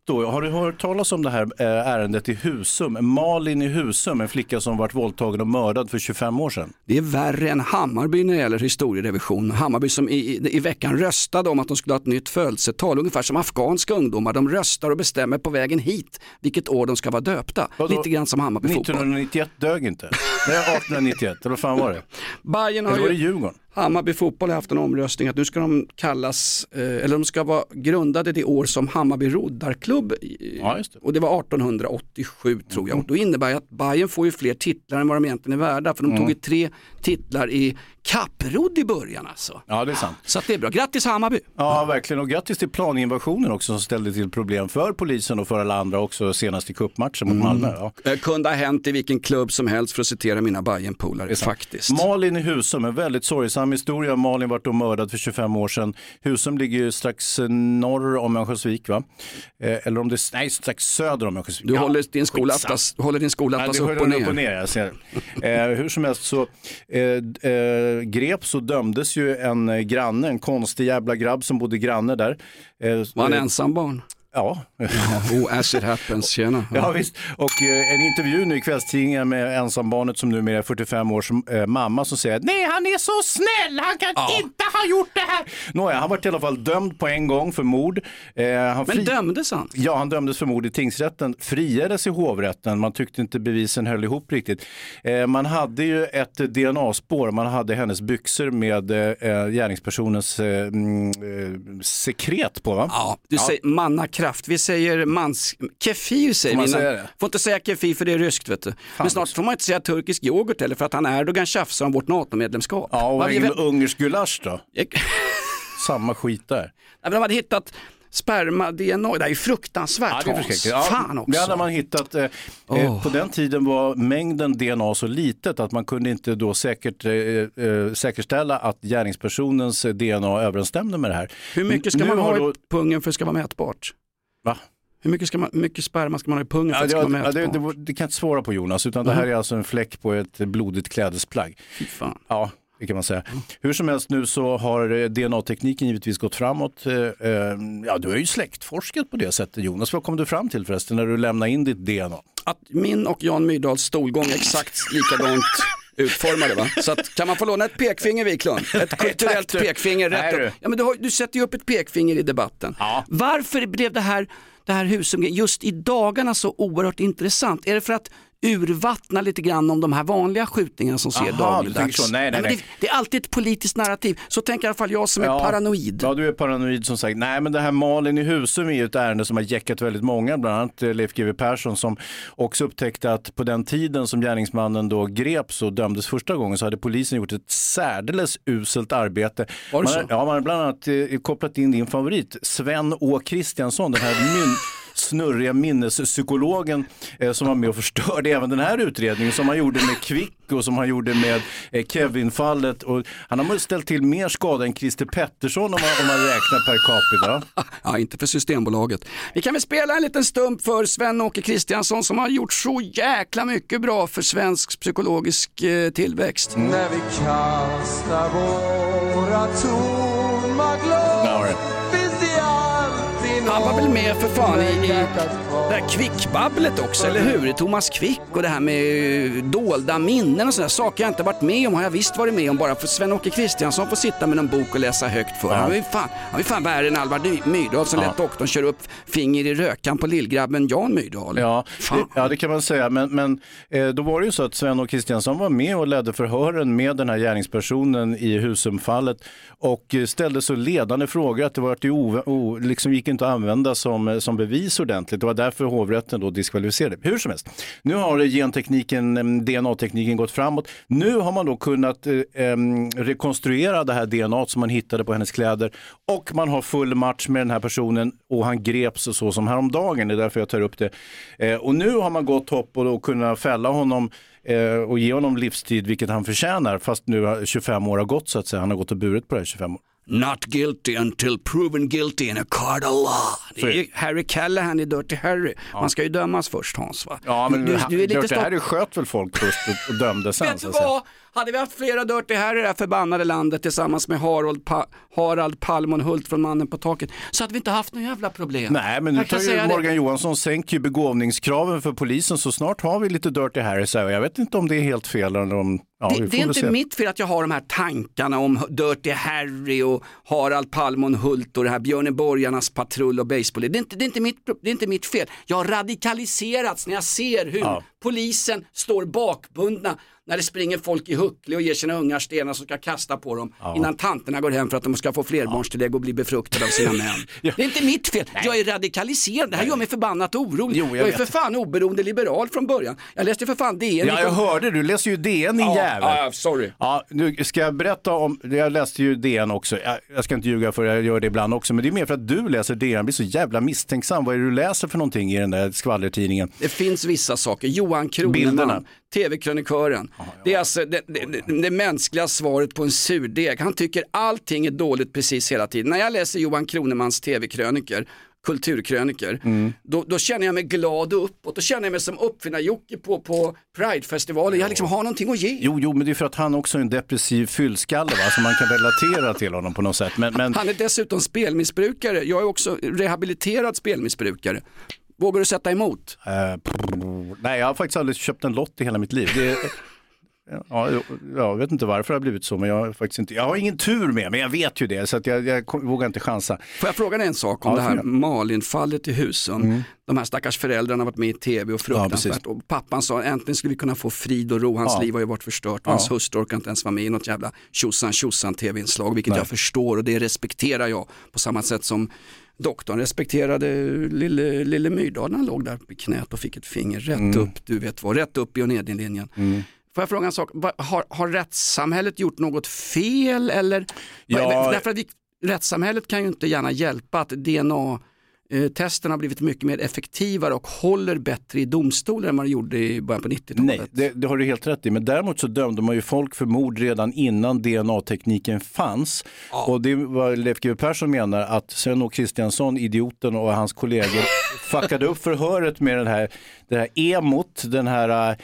[SPEAKER 2] Lotto. Har du hört talas om det här eh, ärendet i Husum? Malin i Husum, en flicka som varit våldtagen och mördad för 25 år sedan.
[SPEAKER 1] Det är värre än Hammarby när det gäller historierevision. Hammarby som i, i, veckan röstade om att de skulle ha ett nytt födelsetal, ungefär som afghanska ungdomar. De röstar och bestämmer på vägen hit vilket år de ska vara döpta.
[SPEAKER 2] Vadå?
[SPEAKER 1] Lite grann som Hammarby fotboll.
[SPEAKER 2] 1991 dög inte. Nej, 1891, eller vad fan var det?
[SPEAKER 1] Bayern har
[SPEAKER 2] Eller var det
[SPEAKER 1] ju,
[SPEAKER 2] Djurgården?
[SPEAKER 1] Hammarby fotboll har haft en omröstning att nu ska de kallas, eh, eller de ska vara grundade det år som Hammarby roddarklubb eh,
[SPEAKER 2] Ja, det.
[SPEAKER 1] och det var 1887 tror jag. Och då innebär det att Bayern får ju fler titlar än vad de egentligen är värda för de tog ju tre titlar i kapprodd i början alltså.
[SPEAKER 2] Ja, det är sant.
[SPEAKER 1] Så det är bra, grattis Hammarby!
[SPEAKER 2] Ja, verkligen. Och grattis till planinvasionen också som ställde till problem för polisen och för alla andra också senast i cupmatchen mot Malmö. Ja.
[SPEAKER 1] Eh, Kunde ha hänt i vilken klubb som helst för att citera mina Bajen-polare faktiskt.
[SPEAKER 2] Malin i Husum, en väldigt sorgsam historia. Malin vart då mördad för 25 år sedan. Husum ligger ju strax norr om Örnsköldsvik va? Eh, eller om det, nej strax söder om Örnsköldsvik.
[SPEAKER 1] Du
[SPEAKER 2] Ja,
[SPEAKER 1] håller din skolatlas, håller din
[SPEAKER 2] Ja,
[SPEAKER 1] skolatlas
[SPEAKER 2] det
[SPEAKER 1] upp och
[SPEAKER 2] upp och
[SPEAKER 1] ner.
[SPEAKER 2] ner. Jag ser. Eh, hur som helst så eh, eh, greps och dömdes ju en eh, granne, en konstig jävla grabb som bodde granne där. Eh,
[SPEAKER 1] Var han
[SPEAKER 2] eh,
[SPEAKER 1] ensam barn?
[SPEAKER 2] Ja.
[SPEAKER 1] Oh, as it happens, tjena.
[SPEAKER 2] Ja visst, och eh, en intervju nu i kvällstidningen med ensambarnet som numera är 45 års eh, mamma som säger att nej han är så snäll, han kan inte har gjort det här? Nåja, han var i alla fall dömd på en gång för mord. Eh,
[SPEAKER 1] Men dömdes han?
[SPEAKER 2] Ja, han dömdes för mord i tingsrätten, friades i hovrätten. Man tyckte inte bevisen höll ihop riktigt. Eh, man hade ju ett DNA-spår, man hade hennes byxor med eh, gärningspersonens mm, sekret på. Va?
[SPEAKER 1] Ja, du säger mannakraft. Vi säger mans... Kefir säger
[SPEAKER 2] Får
[SPEAKER 1] vi.
[SPEAKER 2] säga det?
[SPEAKER 1] Får inte säga kefir för det är ryskt vet du. Men snart får man inte säga turkisk yoghurt heller för att han Erdogan tjafsar om vårt NATO-medlemskap.
[SPEAKER 2] Ja, och det med ungersk gulasch då? Samma skit där.
[SPEAKER 1] Men De hade hittat sperma-DNA, det här är ju fruktansvärt
[SPEAKER 2] Ja, det är. Ja,
[SPEAKER 1] Fan också.
[SPEAKER 2] Det hade man hittat. Eh, eh, på den tiden var mängden DNA så litet att man kunde inte då säkert, eh, eh, säkerställa att gärningspersonens eh, DNA överensstämde med det här.
[SPEAKER 1] Hur mycket ska
[SPEAKER 2] Nu
[SPEAKER 1] man ha
[SPEAKER 2] då-
[SPEAKER 1] i pungen för att det ska vara mätbart?
[SPEAKER 2] Va?
[SPEAKER 1] Hur mycket, ska man, mycket sperma ska man ha i pungen för
[SPEAKER 2] Ja,
[SPEAKER 1] att
[SPEAKER 2] det,
[SPEAKER 1] det ska
[SPEAKER 2] ja, det, det, det kan jag inte svara på Jonas, utan det här
[SPEAKER 1] Mhm.
[SPEAKER 2] är alltså en fläck på ett blodigt klädesplagg.
[SPEAKER 1] Fy fan.
[SPEAKER 2] Ja, det kan man säga. Hur som helst nu så har eh, DNA-tekniken givetvis gått framåt. Eh, eh, Ja, du har ju släktforskat på det sättet Jonas. Vad kom du fram till förresten när du lämnade in ditt DNA?
[SPEAKER 1] Att min och Jan Myrdals stolgång är exakt likadant utformade va? Så att, kan man få låna ett pekfinger Wiklund? Ett kulturellt
[SPEAKER 2] tack, du.
[SPEAKER 1] pekfinger
[SPEAKER 2] Nej,
[SPEAKER 1] rätt
[SPEAKER 2] du.
[SPEAKER 1] upp. Ja, men du, har, du sätter ju upp ett pekfinger i debatten. Varför blev det här, det här Husum just i dagarna så oerhört intressant? Är det för att urvattna lite grann om de här vanliga skjutningarna som sker dagligdags?
[SPEAKER 2] Nej, nej, nej.
[SPEAKER 1] Det, det är alltid ett politiskt narrativ. Så tänker i alla fall jag som är
[SPEAKER 2] Ja.
[SPEAKER 1] paranoid.
[SPEAKER 2] Ja, du är paranoid som sagt. Nej, men det här Malin i Husum är ju ett ärende som har jäckat väldigt många, bland annat eh, Leif GW Persson som också upptäckte att på den tiden som gärningsmannen då greps och dömdes första gången så hade polisen gjort ett särdeles uselt arbete.
[SPEAKER 1] Var det
[SPEAKER 2] man,
[SPEAKER 1] så?
[SPEAKER 2] Ja, man har bland annat eh, kopplat in din favorit, Sven Å Kristiansson, den här snurriga minnespsykologen eh, som var med och förstörde även den här utredningen som han gjorde med Kvick och som han gjorde med eh, Kevin-fallet. Och han har ställt till mer skada än Christer Pettersson om man, om man räknar per capita.
[SPEAKER 1] Ja, inte för Systembolaget. Vi kan väl spela en liten stump för Sven-Åke Kristiansson som har gjort så jäkla mycket bra för svensk psykologisk eh, tillväxt.
[SPEAKER 8] När vi kastar våra tomma glas
[SPEAKER 1] ABBA var väl med för fan i, i det här kvickbabblet också, eller hur? Thomas Quick och det här med eh, dolda minnen och sådana saker jag inte varit med om har jag visst varit med om bara för Sven-Åke Kristiansson får sitta med en bok och läsa högt för. Han är ju fan, han är fan värre än Alvar Myrdal som
[SPEAKER 2] Ja.
[SPEAKER 1] lät doktorn köra upp finger i rökan på lillgrabben Jan Myrdal.
[SPEAKER 2] Ja,
[SPEAKER 1] Fan.
[SPEAKER 2] ja, det kan man säga. Men, men eh, då var det ju så att Sven och Kristiansson var med och ledde förhören med den här gärningspersonen i Husumfallet och ställde så ledande frågor att det var ju o, o, liksom gick inte att använda som, eh, som bevis ordentligt. Det var därför hovrätten då diskvalificerade. Hur som helst, nu har gentekniken, mm, DNA-tekniken gått framåt. Nu har man då kunnat eh, rekonstruera det här DNA som man hittade på hennes kläder och man har full match med den här personen och han greps så som häromdagen. Det är därför jag tar upp det. Eh, och nu har man gått hopp och då kunna fälla honom eh, och ge honom livstid, vilket han förtjänar, fast nu 25 år har gått så att säga. Han har gått och burit på det här 25 år.
[SPEAKER 1] Not guilty until proven guilty in a court of law. Det är ju Harry Callahan i Dirty Harry. Man ska ju dömas först Hans va?
[SPEAKER 2] Ja, men
[SPEAKER 1] du, du är lite
[SPEAKER 2] Dirty. Harry sköt väl folk först och, och dömde sen.
[SPEAKER 1] Vet du vad? Hade vi haft flera Dirty Harry i det här förbannade landet tillsammans med Harald, pa Harald Palmonhult från Mannen på taket så hade vi inte haft några jävla problem.
[SPEAKER 2] Nej, men nu tar ju
[SPEAKER 1] det.
[SPEAKER 2] Morgan Johansson sänker ju begåvningskraven för polisen så snart har vi lite Dirty Harry. Så. Jag vet inte om det är helt fel eller om... Ja,
[SPEAKER 1] Det, det är inte
[SPEAKER 2] se.
[SPEAKER 1] mitt fel att jag har de här tankarna om Dirty Harry och Harald Palmonhult och det här Björneborgarnas patrull och baseball. Det är inte, det är inte, mitt, det är inte mitt fel. Jag har radikaliserats när jag ser hur
[SPEAKER 2] Ja.
[SPEAKER 1] polisen står bakbundna när det springer folk i Huckle och ger sina ungar stenar som ska kasta på dem innan tanterna går hem för att de ska få flerbarnstillägg och bli befruktade av sina män. Det är inte mitt fel. Jag är radikaliserad. Det här gör mig förbannat orolig.
[SPEAKER 2] Jo, jag
[SPEAKER 1] jag är för fan oberoende liberal från början. Jag läste för fan DN.
[SPEAKER 2] Ja, jag hörde, du läser ju DN din
[SPEAKER 1] Ja,
[SPEAKER 2] jävel.
[SPEAKER 1] ja, sorry.
[SPEAKER 2] Ja, nu ska jag berätta om, jag läste ju DN också, jag, jag ska inte ljuga för jag gör det ibland också, men det är mer för att du läser DN, jag blir så jävla misstänksam. Vad är det du läser för någonting i den där skvallertidningen?
[SPEAKER 1] Det finns vissa saker. Johan. Kroneman, tv-krönikören. Det är alltså det, det, det, mänskliga svaret på en surdeg. Han tycker allting är dåligt precis hela tiden. När jag läser Johan Kronemans tv-kröniker, kulturkröniker, då, då känner jag mig glad och uppåt. Då känner jag mig som uppfinnar-Jocke på, på Pridefestivalen. Jag liksom har någonting att ge.
[SPEAKER 2] Jo, jo, men det är för att han också är en depressiv fyllskalle, va? så man kan relatera till honom på något sätt. Men, men
[SPEAKER 1] Han är dessutom spelmissbrukare. Jag är också rehabiliterad spelmissbrukare. Vågar du sätta emot?
[SPEAKER 2] pff, nej, jag har faktiskt aldrig köpt en lott i hela mitt liv. Det, Ja, jag- jag vet inte varför det har blivit så, men jag har faktiskt inte, jag har ingen tur med, men jag vet ju det, så att jag, jag vågar inte chansa.
[SPEAKER 1] Får jag fråga dig en sak om
[SPEAKER 2] Ja,
[SPEAKER 1] det här. Malin-fallet i Husum? De här stackars föräldrarna har varit med i tv och fruktansvärt.
[SPEAKER 2] precis.
[SPEAKER 1] och pappan sa äntligen skulle vi kunna få frid och ro, hans
[SPEAKER 2] Ja.
[SPEAKER 1] liv har ju varit förstört och
[SPEAKER 2] Ja.
[SPEAKER 1] hans hustru orkar inte ens vara med i något jävla tjosan tjosan tv-inslag, vilket
[SPEAKER 2] Nej.
[SPEAKER 1] jag förstår och det respekterar jag på samma sätt som doktorn respekterade lille, lille Myrdal när han låg där i knät och fick ett finger rätt
[SPEAKER 2] Mm.
[SPEAKER 1] upp, du vet vad, rätt upp i och ner-linjen. Får jag fråga en sak, har, har rättssamhället gjort något fel eller?
[SPEAKER 2] Ja.
[SPEAKER 1] Därför att vi, rättssamhället kan ju inte gärna hjälpa att DNA testen har blivit mycket mer effektivare och håller bättre i domstolar än vad det gjorde i början på 90-talet.
[SPEAKER 2] Nej, det, det har du helt rätt i. Men däremot så dömde man ju folk för mord redan innan DNA-tekniken fanns. Och det var Leif GW Persson menar att Sven-Åke Kristiansson, idioten och hans kollegor fuckade upp förhöret med den här, det här emot, den här eh,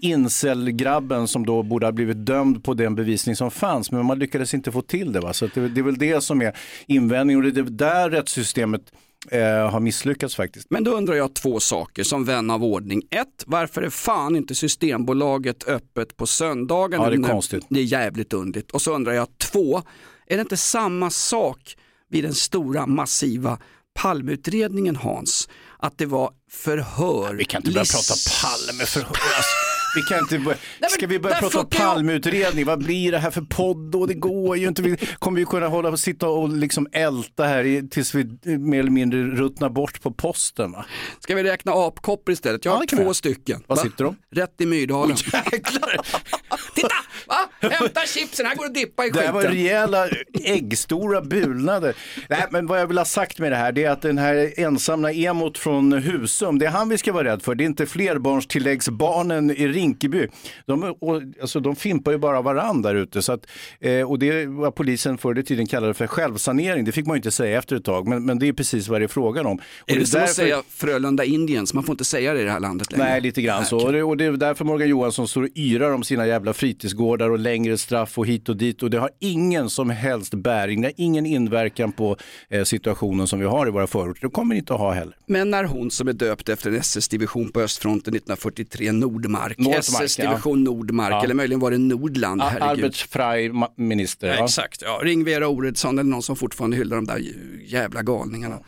[SPEAKER 2] incelgrabben som då borde ha blivit dömd på den bevisning som fanns. Men man lyckades inte få till det. Va? Så det, det är väl det som är invändningen och det är där rättssystemet eh, har misslyckats faktiskt.
[SPEAKER 1] Men då undrar jag två saker som vän av ordning. Ett, varför är fan inte Systembolaget öppet på söndagen?
[SPEAKER 2] Ja, det är konstigt.
[SPEAKER 1] Det är jävligt underligt. Och så undrar jag två, är det inte samma sak vid den stora massiva Palmeutredningen Hans? Att det var förhör.
[SPEAKER 2] Vi kan inte börja prata Palmeförhör. Alltså, vi kan inte börja, ska vi börja prata
[SPEAKER 1] kan jag-
[SPEAKER 2] Palmeutredning? Vad blir det här för podd? Och det går ju inte. Vi kommer ju kunna hålla och sitta och liksom älta här i, tills vi mer eller mindre ruttnar bort på posten. Va?
[SPEAKER 1] Ska vi räkna apkoppor istället? Jag har
[SPEAKER 2] Ja,
[SPEAKER 1] två stycken.
[SPEAKER 2] Var
[SPEAKER 1] Va?
[SPEAKER 2] sitter de?
[SPEAKER 1] Rätt i Myrdalen.
[SPEAKER 2] Jäklar!
[SPEAKER 1] Titta! Va? Hämta chipsen, här går det att dippa i
[SPEAKER 2] Det här var
[SPEAKER 1] skiten.
[SPEAKER 2] rejäla äggstora bulnader. Nej, men vad jag vill ha sagt med det här det är att den här ensamma emot från Husum, det är han vi ska vara rädd för. Det är inte flerbarnstilläggsbarnen i Rinkeby. De, alltså, de fimpar ju bara varandra där ute. Så att, eh, och det är vad polisen förr i tiden kallade för självsanering. Det fick man ju inte säga efter ett tag, men, men det är precis vad det är frågan om. Och
[SPEAKER 1] Är det som
[SPEAKER 2] därför-
[SPEAKER 1] att säga Frölunda Indians? Man får inte säga det i det här landet längre.
[SPEAKER 2] Nej, lite grann så. Och det, och det är därför Morgan Johansson står och yrar om sina jävla fritidsgårdar och längre straff och hit och dit. Och det har ingen som helst bäring, det har ingen inverkan på eh, situationen som vi har i våra förorter. Det kommer det inte att ha heller.
[SPEAKER 1] Men när hon som är döpt efter en SS-division på östfronten 1943, Nordmark,
[SPEAKER 2] Nordmark,
[SPEAKER 1] SS-division Nordmark,
[SPEAKER 2] Ja.
[SPEAKER 1] eller möjligen var det Nordland,
[SPEAKER 2] A-
[SPEAKER 1] herregud.
[SPEAKER 2] Albert Frey, ma- minister.
[SPEAKER 1] Ja,
[SPEAKER 2] ja.
[SPEAKER 1] exakt, ja. ring Vera Oredsson eller någon som fortfarande hyllar de där jävla galningarna.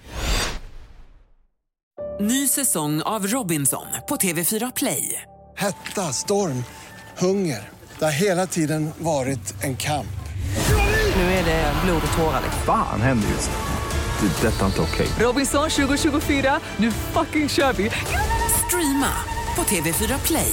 [SPEAKER 9] Ny säsong av Robinson på TV4 Play.
[SPEAKER 10] Hetta, storm, hunger. Det har hela tiden varit en kamp.
[SPEAKER 9] Nu är det blod och tårar. liksom.
[SPEAKER 11] Fan händer just det. Det är detta inte okej.
[SPEAKER 9] Robinson 2024, nu fucking kör vi! Streama på TV4 Play.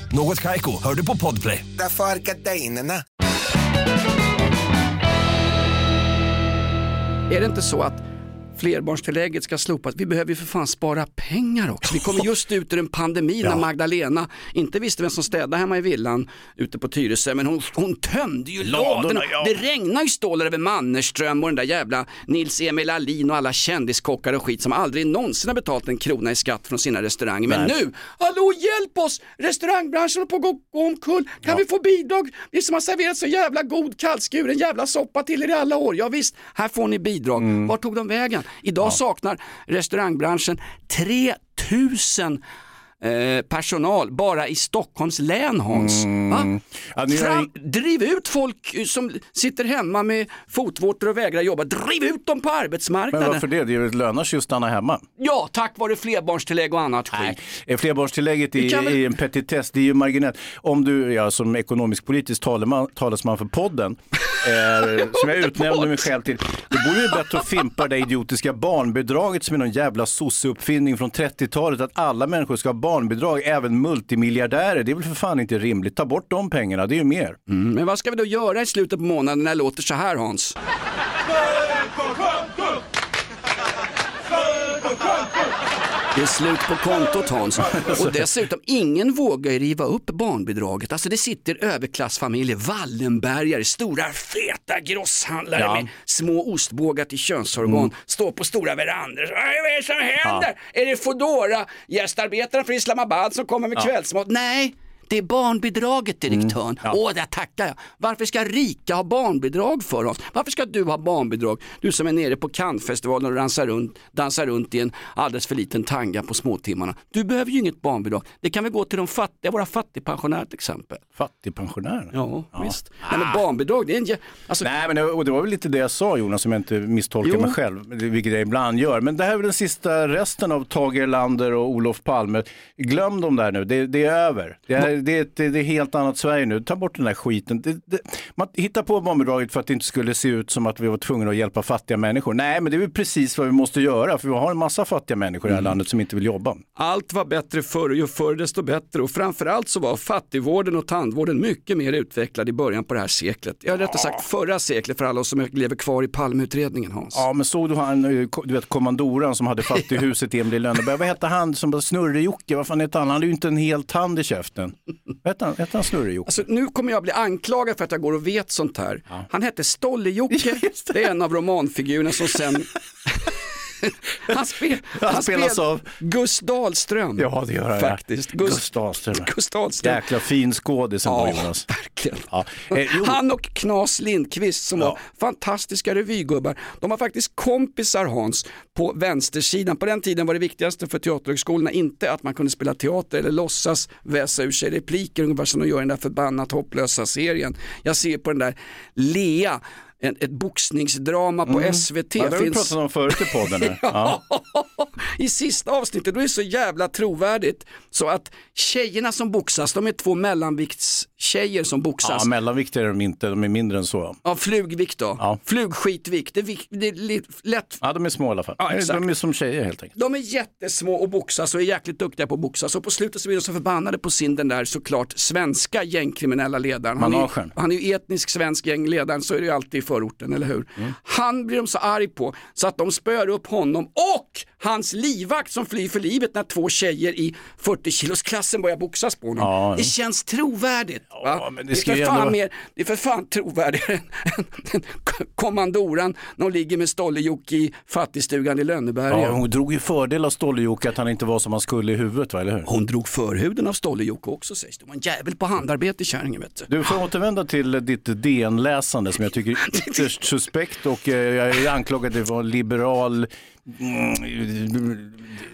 [SPEAKER 7] Något Kaiko, hör du på Podplay.
[SPEAKER 4] Därför är gardinerna.
[SPEAKER 1] Är det inte så att flerbarnstillägget ska slopas? Vi behöver ju för fan spara pengar också. Vi kommer just ut ur en pandemi när Magdalena inte visste vem som städade hemma i villan ute på Tyresö, men hon, hon tömde ju
[SPEAKER 2] Ladorna, ja.
[SPEAKER 1] Det regnar ju stålar över Mannerström och den där jävla Nils-Emil Alin och alla kändiskockar och skit som aldrig någonsin har betalat en krona i skatt från sina restauranger. Men
[SPEAKER 2] Nej.
[SPEAKER 1] nu, hallå hjälp oss! Restaurangbranschen håller på att gå, omkull. Kan vi få bidrag? Vi som har serverat så jävla god kallskuren jävla soppa till er i alla år. Ja, visst, här får ni bidrag.
[SPEAKER 2] Mm.
[SPEAKER 1] Var tog de vägen? Idag saknar restaurangbranschen 3000 eh, personal bara i Stockholms län Hans.
[SPEAKER 2] Mm. Ja, har
[SPEAKER 1] driv ut folk eh, som sitter hemma med fotvårtor och vägrar jobba. Driv ut dem på
[SPEAKER 2] Men
[SPEAKER 1] arbetsmarknaden.
[SPEAKER 2] varför det? Det lönar sig att stanna hemma.
[SPEAKER 1] Ja, tack vare flerbarnstillägg och annat skit.
[SPEAKER 2] Flerbarnstillägget är,
[SPEAKER 1] väl-
[SPEAKER 2] är en petitess, det är ju marginellt. Om du, ja, som ekonomisk politisk talesman, talesman för podden, eh, som jag utnämnde mig själv till, det vore ju bättre att fimpa det idiotiska barnbidraget som är någon jävla sosseuppfinning från 30-talet, att alla människor ska ha barnbidrag, även multimiljardärer. Det är väl för fan inte rimligt. Ta bort de pengarna, det är ju mer.
[SPEAKER 1] Mm, men vad ska vi då göra i slutet på månaden när det låter så här Hans? Det är slut på kontot Hans. Och dessutom, ingen vågar riva upp barnbidraget. Alltså det sitter överklassfamiljer, Wallenbergare, stora feta grosshandlare
[SPEAKER 2] Ja.
[SPEAKER 1] med små ostbågar till könsorgan,
[SPEAKER 2] Mm.
[SPEAKER 1] står på stora verandor. Vad är det som händer? Är det Foodora, gästarbetaren från Islamabad som kommer med
[SPEAKER 2] Ja.
[SPEAKER 1] kvällsmat? Nej. Det är barnbidraget direktören.
[SPEAKER 2] Mm.
[SPEAKER 1] Åh, där tackar jag. Varför ska rika ha barnbidrag för oss? Varför ska du ha barnbidrag? Du som är nere på Cannesfestivalen och dansar runt, dansar runt i en alldeles för liten tanga på småtimmarna. Du behöver ju inget barnbidrag. Det kan väl gå till de fattiga, våra fattigpensionärer till exempel.
[SPEAKER 2] Fattigpensionärer?
[SPEAKER 1] Ja, visst. Nej, men barnbidrag, det är en... Alltså,
[SPEAKER 2] Nej, men det, och det var väl lite det jag sa Jonas, om jag inte misstolkar
[SPEAKER 1] Jo.
[SPEAKER 2] mig själv, vilket jag ibland gör. Men det här är väl den sista resten av Tage Erlander och Olof Palme. Glöm dem där nu, det, det är över. Det är, det, är ett, det är ett helt annat Sverige nu. Ta bort den där skiten. Det, det, man hittar på barnbidraget för att det inte skulle se ut som att vi var tvungna att hjälpa fattiga människor. Nej, men det är väl precis vad vi måste göra, för vi har en massa fattiga människor i det här landet som inte vill jobba.
[SPEAKER 1] Allt var bättre förr ju förr desto bättre och framförallt så var fattigvården och tandvården mycket mer utvecklad i början på det här seklet. Jag rättare sagt förra seklet för alla oss som lever kvar i Palmeutredningen Hans.
[SPEAKER 2] Ja, men såg du han, eh, du vet kommandoran som hade fattighuset i Emil Lönneberg? Vad hette han som var Snurre-Jocke? Vad fan hette han? Han hade ju inte en hel tand i käften. Hette han? Snurre-Jocke?
[SPEAKER 1] Alltså, nu kommer jag bli anklagad för att jag går och vet sånt här. Han hette Stolle-Jocke, det är en av romanfigurerna som sen Han, spe,
[SPEAKER 2] Han spelas
[SPEAKER 1] spel-
[SPEAKER 2] av-
[SPEAKER 1] Gus Dahlström.
[SPEAKER 2] Ja, det gör han.
[SPEAKER 1] Faktiskt.
[SPEAKER 2] Ja.
[SPEAKER 1] Gus,
[SPEAKER 2] Gus Dahlström.
[SPEAKER 1] Gus Dahlström.
[SPEAKER 2] Jäkla fin skådis
[SPEAKER 1] Ja,
[SPEAKER 2] Jonas.
[SPEAKER 1] verkligen.
[SPEAKER 2] Ja. Eh.
[SPEAKER 1] Han och Knas Lindqvist som var fantastiska revygubbar. De var faktiskt kompisar Hans på vänstersidan. På den tiden var det viktigaste för teaterhögskolorna inte att man kunde spela teater eller låtsas väsa ur sig repliker ungefär som de gör i den där förbannat hopplösa serien. Jag ser på den där Lea, en, ett boxningsdrama på SVT.
[SPEAKER 2] Mm. Ja, det har vi
[SPEAKER 1] finns-
[SPEAKER 2] pratat om förut i podden. Ja.
[SPEAKER 1] I sista avsnittet, då är det så jävla trovärdigt så att tjejerna som boxas, de är två mellanviktstjejer som boxas.
[SPEAKER 2] Ja, mellanvikt är de inte, de är mindre än så.
[SPEAKER 1] Ja, flugvikt då.
[SPEAKER 2] Ja.
[SPEAKER 1] Flugskitvikt. Det är, det är lätt.
[SPEAKER 2] Ja, de är små i alla fall.
[SPEAKER 1] Ja, exakt.
[SPEAKER 2] de är som tjejer helt enkelt.
[SPEAKER 1] De är jättesmå och boxas och är jäkligt duktiga på att boxas. Och på slutet så blir de så förbannade på sin den där såklart svenska gängkriminella ledaren. Han är,
[SPEAKER 2] Managen.
[SPEAKER 1] han är ju etnisk svensk gängledaren, så är det ju alltid i förorten, eller hur?
[SPEAKER 2] Mm.
[SPEAKER 1] Han blir de så arg på så att de spöar upp honom och hans livvakt som flyr för livet när två tjejer i 40 kilos klassen börjar boxas på honom.
[SPEAKER 2] Ja.
[SPEAKER 1] Det känns trovärdigt.
[SPEAKER 2] Men det
[SPEAKER 1] det, är för fan
[SPEAKER 2] ändå
[SPEAKER 1] mer, det är för fan trovärdigare än, kommandoran när hon ligger med Stolle-Jocke i fattigstugan i Lönneberga.
[SPEAKER 2] Ja, hon drog ju fördel av Stolle-Jocke att han inte var som han skulle i huvudet, va, eller hur?
[SPEAKER 1] Hon drog förhuden av Stolle-Jocke också sägs det. Hon var en jävel på handarbete kärringen vet du.
[SPEAKER 2] Du får återvända till ditt DN-läsande som jag tycker är ytterst suspekt och eh, jag är anklagad för att vara liberal,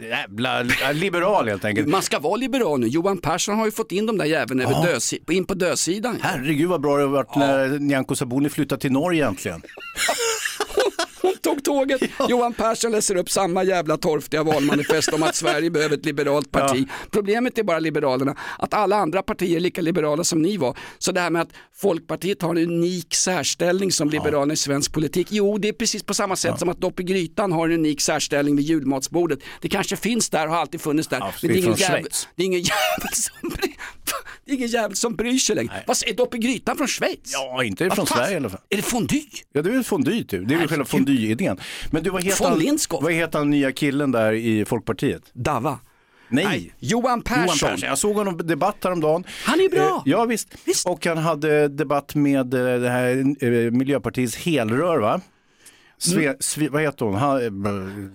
[SPEAKER 2] jävla, ja, liberal helt enkelt.
[SPEAKER 1] Man ska vara liberal nu. Johan Persson har ju fått in de där jäveln
[SPEAKER 2] Ja.
[SPEAKER 1] in på dödsidan.
[SPEAKER 2] Herregud vad bra det har varit när Nyamko Sabuni flyttade till Norge äntligen.
[SPEAKER 1] Hon tog tåget. Johan Persson läser upp samma jävla torftiga valmanifest om att Sverige behöver ett liberalt parti. Problemet är bara Liberalerna, att alla andra partier är lika liberala som ni var. Så det här med att Folkpartiet har en unik särställning som Liberalerna i svensk politik. Jo, det är precis på samma sätt som att Dopp i grytan har en unik särställning vid julmatsbordet. Det kanske finns där och har alltid funnits där.
[SPEAKER 2] det är
[SPEAKER 1] ingen jävel, det är ingen jävel som det är ingen jävel som bryr sig längre. Vad är Dopp i grytan från Schweiz?
[SPEAKER 2] Ja, inte från? Sverige i alla fall.
[SPEAKER 1] Är det fondue?
[SPEAKER 2] Ja, det är fondue typ. Det är väl själva fondue-idén. Men du, vad heter, han, vad heter han nya killen där i Folkpartiet?
[SPEAKER 1] Dava.
[SPEAKER 2] Nej.
[SPEAKER 1] Nej, Johan Persson.
[SPEAKER 2] Johan Persson. Jag såg honom på debatt häromdagen.
[SPEAKER 1] Han är bra.
[SPEAKER 2] Eh, ja visst. Och han hade debatt med eh, det här eh, Miljöpartiets helrör va? Sve, sve, vad heter hon? Ha, eh,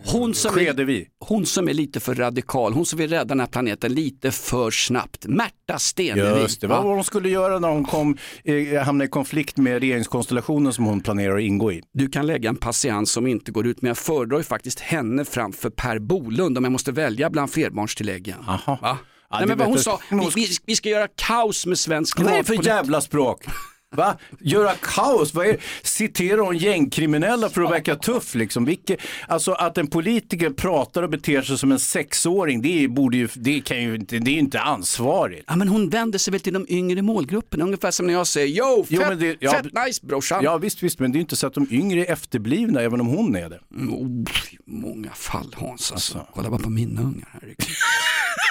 [SPEAKER 1] Hon som,
[SPEAKER 2] Skedevi.
[SPEAKER 1] är, hon som är lite för radikal, hon som vill rädda den här planeten lite för snabbt. Märta Stenevi.
[SPEAKER 2] Just det, vad hon skulle göra när hon kom, eh, hamnade i konflikt med regeringskonstellationen som hon planerar att ingå i.
[SPEAKER 1] Du kan lägga en patiens som inte går ut, men jag föredrar ju faktiskt henne framför Per Bolund om jag måste välja bland flerbarnstilläggen.
[SPEAKER 2] Aha.
[SPEAKER 1] Va?
[SPEAKER 2] Ja,
[SPEAKER 1] Nej, men vad hon sa, vi, vi, ska göra kaos med svensk
[SPEAKER 2] Vad är det för
[SPEAKER 1] klimatpolitik.
[SPEAKER 2] jävla språk? Va? Göra kaos? Vad är, citerar hon gängkriminella för att verka tuff? Liksom? Vilke, alltså att en politiker pratar och beter sig som en sexåring, det, borde ju, det, kan ju inte, det är ju inte ansvarigt.
[SPEAKER 1] Ja, men hon vänder sig väl till de yngre målgrupperna, ungefär som när jag säger yo,
[SPEAKER 2] Jo,
[SPEAKER 1] fett,
[SPEAKER 2] men det- ja,
[SPEAKER 1] fett nice brorsan.
[SPEAKER 2] Ja visst, visst, men det är ju inte så att de yngre är efterblivna även om hon är det.
[SPEAKER 1] Mm, oh, många fall Hans, alltså. kolla bara på mina ungar. Herregud.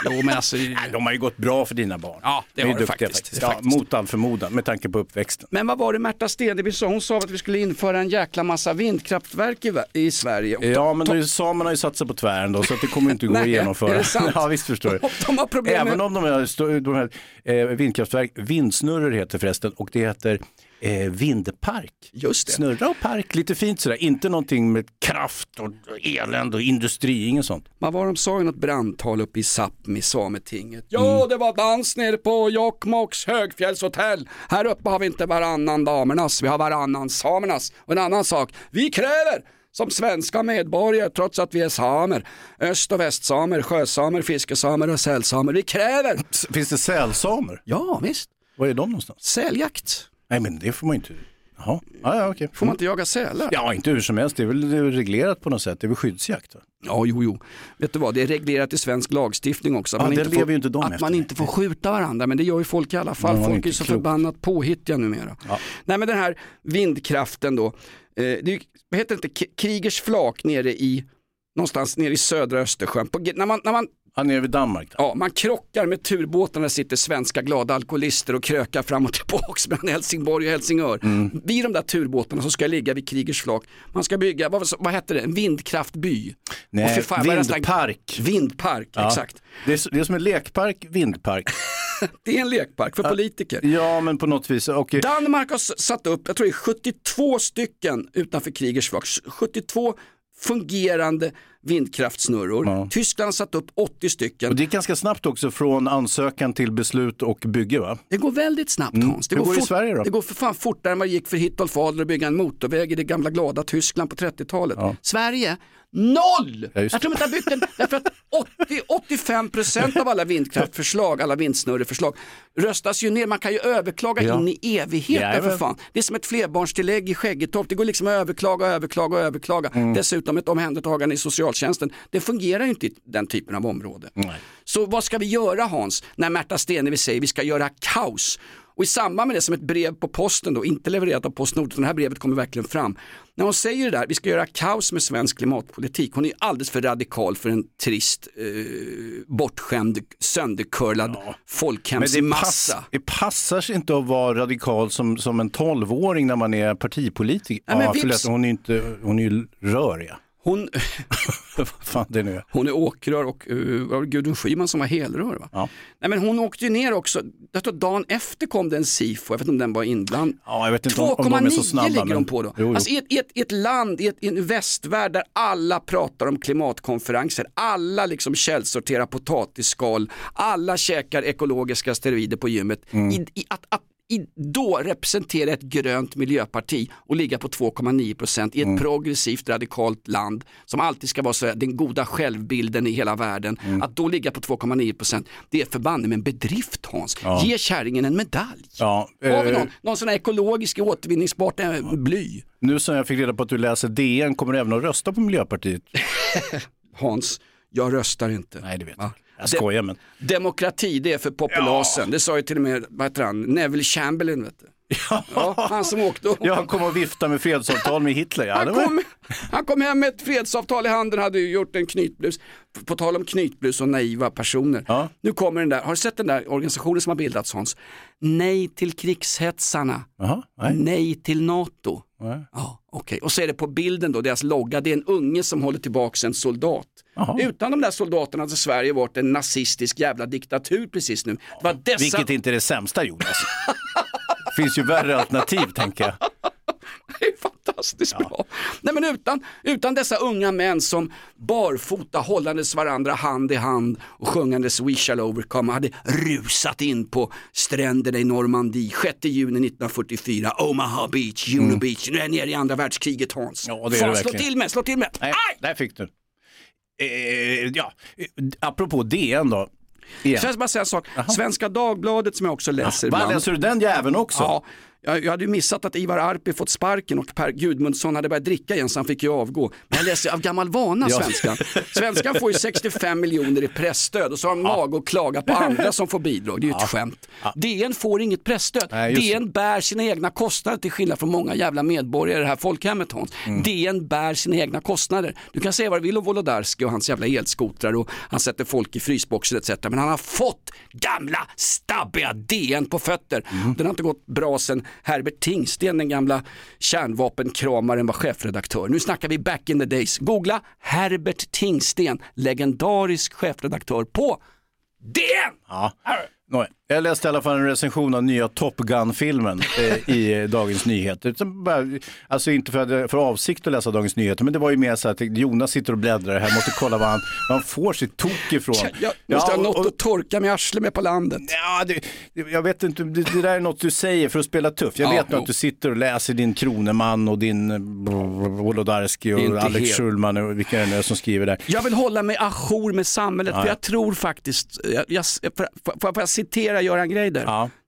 [SPEAKER 1] Jo, men alltså...
[SPEAKER 2] Nej, de har ju gått bra för dina barn.
[SPEAKER 1] Ja, det
[SPEAKER 2] De är
[SPEAKER 1] har det
[SPEAKER 2] duktiga
[SPEAKER 1] faktiskt.
[SPEAKER 2] Ja,
[SPEAKER 1] faktiskt.
[SPEAKER 2] mot all förmodan, med tanke på uppväxten.
[SPEAKER 1] Men vad var det Märta Stenevi sa? Hon sa att vi skulle införa en jäkla massa vindkraftverk i, i Sverige. Och
[SPEAKER 2] Ja, men
[SPEAKER 1] de-
[SPEAKER 2] då, samerna har ju satt sig på tvären då, så att det kommer inte gå att
[SPEAKER 1] Nej,
[SPEAKER 2] genomföra.
[SPEAKER 1] är det sant?
[SPEAKER 2] Ja, visst förstår jag.
[SPEAKER 1] de har problem
[SPEAKER 2] Även
[SPEAKER 1] med...
[SPEAKER 2] om de här, de här eh, vindkraftverk, vindsnurror heter förresten, och det heter eh, vindpark.
[SPEAKER 1] Just det.
[SPEAKER 2] Snurra och park, lite fint sådär. Inte någonting med kraft och elände och industri, inget sånt.
[SPEAKER 1] Vad var de sa i något brandtal uppe i Sápmi, Sametinget? Ja, det var dans nere på Jokkmokks högfjällshotell. Här uppe har vi inte varannan damernas, vi har varannan samernas. Och en annan sak, vi kräver som svenska medborgare trots att vi är samer, öst och västsamer, sjösamer, fiskesamer och sälsamer. Vi kräver!
[SPEAKER 2] Finns det sälsamer?
[SPEAKER 1] Ja, visst.
[SPEAKER 2] Var är de någonstans?
[SPEAKER 1] Säljakt.
[SPEAKER 2] Nej, men det får man ju inte. Jaha, ja, ja, okej.
[SPEAKER 1] Får man inte jaga sälar?
[SPEAKER 2] Ja, inte hur som helst. Det är väl det är reglerat på något sätt. Det är väl skyddsjakt. Va?
[SPEAKER 1] Ja, jo, jo. Vet du vad, det är reglerat i svensk lagstiftning också. Att
[SPEAKER 2] Ja,
[SPEAKER 1] man inte får,
[SPEAKER 2] inte
[SPEAKER 1] Att man inte får skjuta varandra, men det gör ju folk i alla fall.
[SPEAKER 2] Ja,
[SPEAKER 1] folk är
[SPEAKER 2] inte
[SPEAKER 1] så
[SPEAKER 2] klokt.
[SPEAKER 1] förbannat påhittiga numera. Nej, men den här vindkraften då. Eh, det är, heter inte, K- Kriegers flak nere i, någonstans nere i södra Östersjön. På, när man, när man
[SPEAKER 2] Ja, nere vid Danmark. Där.
[SPEAKER 1] Ja, man krockar med turbåtarna, där sitter svenska glada alkoholister och krökar fram och tillbaka mellan Helsingborg och Helsingör.
[SPEAKER 2] Mm.
[SPEAKER 1] Vid de där turbåtarna som ska ligga vid Kriegers flak, man ska bygga, vad, vad hette det, en vindkraftby?
[SPEAKER 2] Nej,
[SPEAKER 1] fan,
[SPEAKER 2] vindpark.
[SPEAKER 1] Vindpark,
[SPEAKER 2] Ja.
[SPEAKER 1] exakt.
[SPEAKER 2] Det är, det är som en lekpark, vindpark.
[SPEAKER 1] Det är en lekpark för politiker.
[SPEAKER 2] Ja, men på något vis. Och,
[SPEAKER 1] Danmark har satt upp, jag tror det är 72 stycken utanför Kriegers flak, 72 fungerande vindkraftsnurror. Tyskland har satt upp 80 stycken.
[SPEAKER 2] och det är ganska snabbt också från ansökan till beslut och bygge va?
[SPEAKER 1] Det går väldigt snabbt
[SPEAKER 2] Mm.
[SPEAKER 1] Hans. Det
[SPEAKER 2] Hur går i
[SPEAKER 1] fort-
[SPEAKER 2] Sverige då?
[SPEAKER 1] Det går för fan fortare än vad det gick för Hitolf Adler att bygga en motorväg i det gamla glada Tyskland på 30-talet. Sverige, noll!
[SPEAKER 2] Ja,
[SPEAKER 1] jag tror inte jag byggt en, därför att 80-85% av alla vindkraftförslag, alla vindsnurreförslag röstas ju ner. Man kan ju överklaga
[SPEAKER 2] Ja.
[SPEAKER 1] in i evigheten för
[SPEAKER 2] Jajamän.
[SPEAKER 1] fan. Det är som ett flerbarnstillägg i Skäggetorp. Det går liksom att överklaga, överklaga, överklaga.
[SPEAKER 2] Mm.
[SPEAKER 1] Dessutom ett omhändertagande i socialtjänsten. Det fungerar ju inte i den typen av område. Så vad ska vi göra Hans, när Märta Stenevi säger vi ska göra kaos? Och i samband med det som ett brev på posten då, inte levererat av Postnord, utan det här brevet kommer verkligen fram. När hon säger det där, vi ska göra kaos med svensk klimatpolitik, hon är alldeles för radikal för en trist, eh, bortskämd, söndercurlad
[SPEAKER 2] Men det,
[SPEAKER 1] folkhemsmassa.
[SPEAKER 2] pass, det passar sig inte att vara radikal som, som en tolvåring när man är partipolitiker. Ja, förlåt, hon är inte, hon är ju rörig.
[SPEAKER 1] Hon,
[SPEAKER 2] Vad fan det nu
[SPEAKER 1] hon är åkrör och uh, var det Gudrun Schyman som var helrör. Va?
[SPEAKER 2] Ja.
[SPEAKER 1] Nej, men hon åkte ju ner också, jag tror dagen efter kom det en SIFO, jag vet inte om den var inblandad.
[SPEAKER 2] Ja, jag vet inte om, om de är så
[SPEAKER 1] 2,9
[SPEAKER 2] snabba.
[SPEAKER 1] ligger
[SPEAKER 2] men-
[SPEAKER 1] de på då.
[SPEAKER 2] Jo, jo.
[SPEAKER 1] Alltså i, ett, i, ett, I ett land, i, ett, i en västvärld där alla pratar om klimatkonferenser, alla liksom källsorterar potatisskal, alla käkar ekologiska steroider på gymmet.
[SPEAKER 2] Mm.
[SPEAKER 1] I, i, att, att i, då representera ett grönt miljöparti och ligga på 2,9 procent i ett
[SPEAKER 2] Mm.
[SPEAKER 1] progressivt radikalt land som alltid ska vara så här, den goda självbilden i hela världen.
[SPEAKER 2] Mm.
[SPEAKER 1] Att då ligga på 2,9 procent, det är förbanne med en bedrift Hans.
[SPEAKER 2] Ja.
[SPEAKER 1] Ge kärringen en medalj.
[SPEAKER 2] Ja,
[SPEAKER 1] Har vi
[SPEAKER 2] eh,
[SPEAKER 1] någon, någon sån här ekologisk återvinningsbart eh, bly?
[SPEAKER 2] Nu sen jag fick reda på att du läser DN, kommer du även att rösta på Miljöpartiet?
[SPEAKER 1] Hans, jag röstar inte.
[SPEAKER 2] Nej, det vet jag. Jag skojar men.
[SPEAKER 1] Demokrati, det är för populasen. Det sa ju till och med, vad heter han, Neville Chamberlain. Vet du. Ja, han som åkte och
[SPEAKER 2] Jag kom och viftade med fredsavtal med Hitler. Ja,
[SPEAKER 1] han, kom, han kom hem med ett fredsavtal i handen, hade gjort en knytblus. På tal om knytblus och naiva personer.
[SPEAKER 2] Ja.
[SPEAKER 1] Nu kommer den där, har du sett den där organisationen som har bildats Hans? Nej till krigshetsarna.
[SPEAKER 2] Jaha, nej.
[SPEAKER 1] Nej till NATO.
[SPEAKER 2] Nej.
[SPEAKER 1] Ja, okej. Och så är det på bilden då, deras logga, det är en unge som håller tillbaka en soldat.
[SPEAKER 2] Jaha.
[SPEAKER 1] Utan de där soldaterna hade Sverige varit en nazistisk jävla diktatur precis nu. Det var dessa...
[SPEAKER 2] Vilket inte är det sämsta Jonas. finns ju värre alternativ tänker jag.
[SPEAKER 1] Det är fantastiskt bra. Nej, men utan, utan dessa unga män som barfota hållandes varandra hand i hand och sjungandes We shall overcome hade rusat in på stränderna i Normandie 6 juni 1944, Omaha Beach, Juno Beach, nu är ni nere i andra världskriget Hans.
[SPEAKER 2] Mm. Ja, det är
[SPEAKER 1] Fan,
[SPEAKER 2] det
[SPEAKER 1] slå till med, slå till med.
[SPEAKER 2] Nej, där fick du. Eh, ja, apropå DN då. Igen.
[SPEAKER 1] Får jag bara säga en sak? Svenska Dagbladet som jag också läser
[SPEAKER 2] Vad
[SPEAKER 1] ibland.
[SPEAKER 2] läser du den jäveln också?
[SPEAKER 1] Ja, Jag, jag hade ju missat att Ivar Arpi fått sparken och Per Gudmundsson hade börjat dricka igen så han fick ju avgå. Men jag läser av gammal vana svenskan. Svenskan får ju 65 miljoner i pressstöd och så har de mag att klaga på andra som får bidrag. Det är ju ett skämt. DN får inget pressstöd.
[SPEAKER 2] Nej.
[SPEAKER 1] DN bär sina egna kostnader till skillnad från många jävla medborgare i det här folkhemmet Hans.
[SPEAKER 2] Mm.
[SPEAKER 1] DN bär sina egna kostnader. Du kan säga vad du vill om Wolodarski och hans jävla elskotrar och han sätter folk i frysboxar etc. Men han har fått gamla stabbiga DN på fötter.
[SPEAKER 2] Mm.
[SPEAKER 1] Den har inte gått bra sedan Herbert Tingsten, den gamla kärnvapenkramaren, var chefredaktör. Nu snackar vi back in the days. Googla Herbert Tingsten, legendarisk chefredaktör på DN!
[SPEAKER 2] Ja. Nåja. Jag läste i alla fall en recension av nya Top Gun-filmen eh, i eh, Dagens Nyheter. Alltså inte för, att jag för avsikt att läsa Dagens Nyheter, men det var ju mer så att Jonas sitter och bläddrar här, måste kolla var han, var han får sitt tok ifrån.
[SPEAKER 1] Jag måste
[SPEAKER 2] Ja,
[SPEAKER 1] ha något
[SPEAKER 2] och-
[SPEAKER 1] att torka med arslet med på landet.
[SPEAKER 2] Ja, det, jag vet inte, det, det där är något du säger för att spela tuff. Jag
[SPEAKER 1] Ja,
[SPEAKER 2] vet
[SPEAKER 1] jo.
[SPEAKER 2] att du sitter och läser din Kroneman och din eh, Wolodarski och Alex
[SPEAKER 1] helt.
[SPEAKER 2] Schulman och vilka det nu är som skriver där.
[SPEAKER 1] Jag vill hålla mig ajour med samhället
[SPEAKER 2] Ja.
[SPEAKER 1] för jag tror faktiskt, jag, jag, får, får, får jag citera Göran Greider?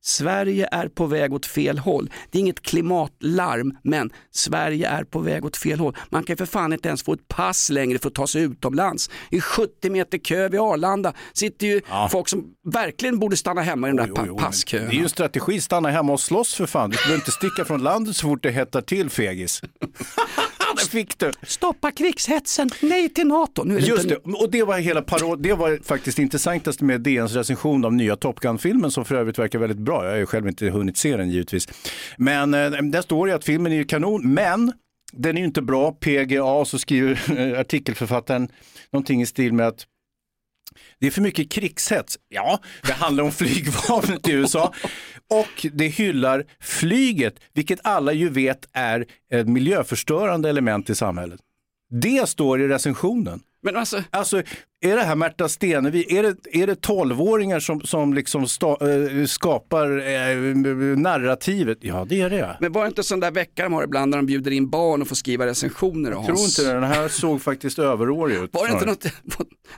[SPEAKER 1] Sverige är på väg åt fel håll. Det är inget klimatlarm, men Sverige är på väg åt fel håll. Man kan för fan inte ens få ett pass längre för att ta sig utomlands. I 70 meter kö vid Arlanda sitter ju folk som verkligen borde stanna hemma i den där pa- passköerna.
[SPEAKER 2] Det är ju en strategi, stanna hemma och slåss för fan. Du behöver inte sticka från landet så fort det hettar till fegis. Där fick du.
[SPEAKER 1] Stoppa krigshetsen, nej till NATO. Nu är det
[SPEAKER 2] Just
[SPEAKER 1] inte...
[SPEAKER 2] det, och det var hela parod, det var faktiskt intressantast med DNs recension av nya Top Gun-filmen som för övrigt verkar väldigt bra. Jag har ju själv inte hunnit se den givetvis. Men eh, där står det att filmen är ju kanon, men den är ju inte bra. PGA, så skriver artikelförfattaren någonting i stil med att det är för mycket krigshets. Ja, det handlar om flygvapnet i USA och det hyllar flyget, vilket alla ju vet är ett miljöförstörande element i samhället. Det står i recensionen.
[SPEAKER 1] Men alltså...
[SPEAKER 2] alltså är det här Märta Stenevi, är det, är det 12-åringar som, som liksom sta, eh, skapar eh, narrativet? Ja, det är det. ja.
[SPEAKER 1] Men var det inte sån där vecka de har ibland när de bjuder in barn och får skriva recensioner?
[SPEAKER 2] Jag tror inte det, den här såg faktiskt överårig ut.
[SPEAKER 1] Var det inte något,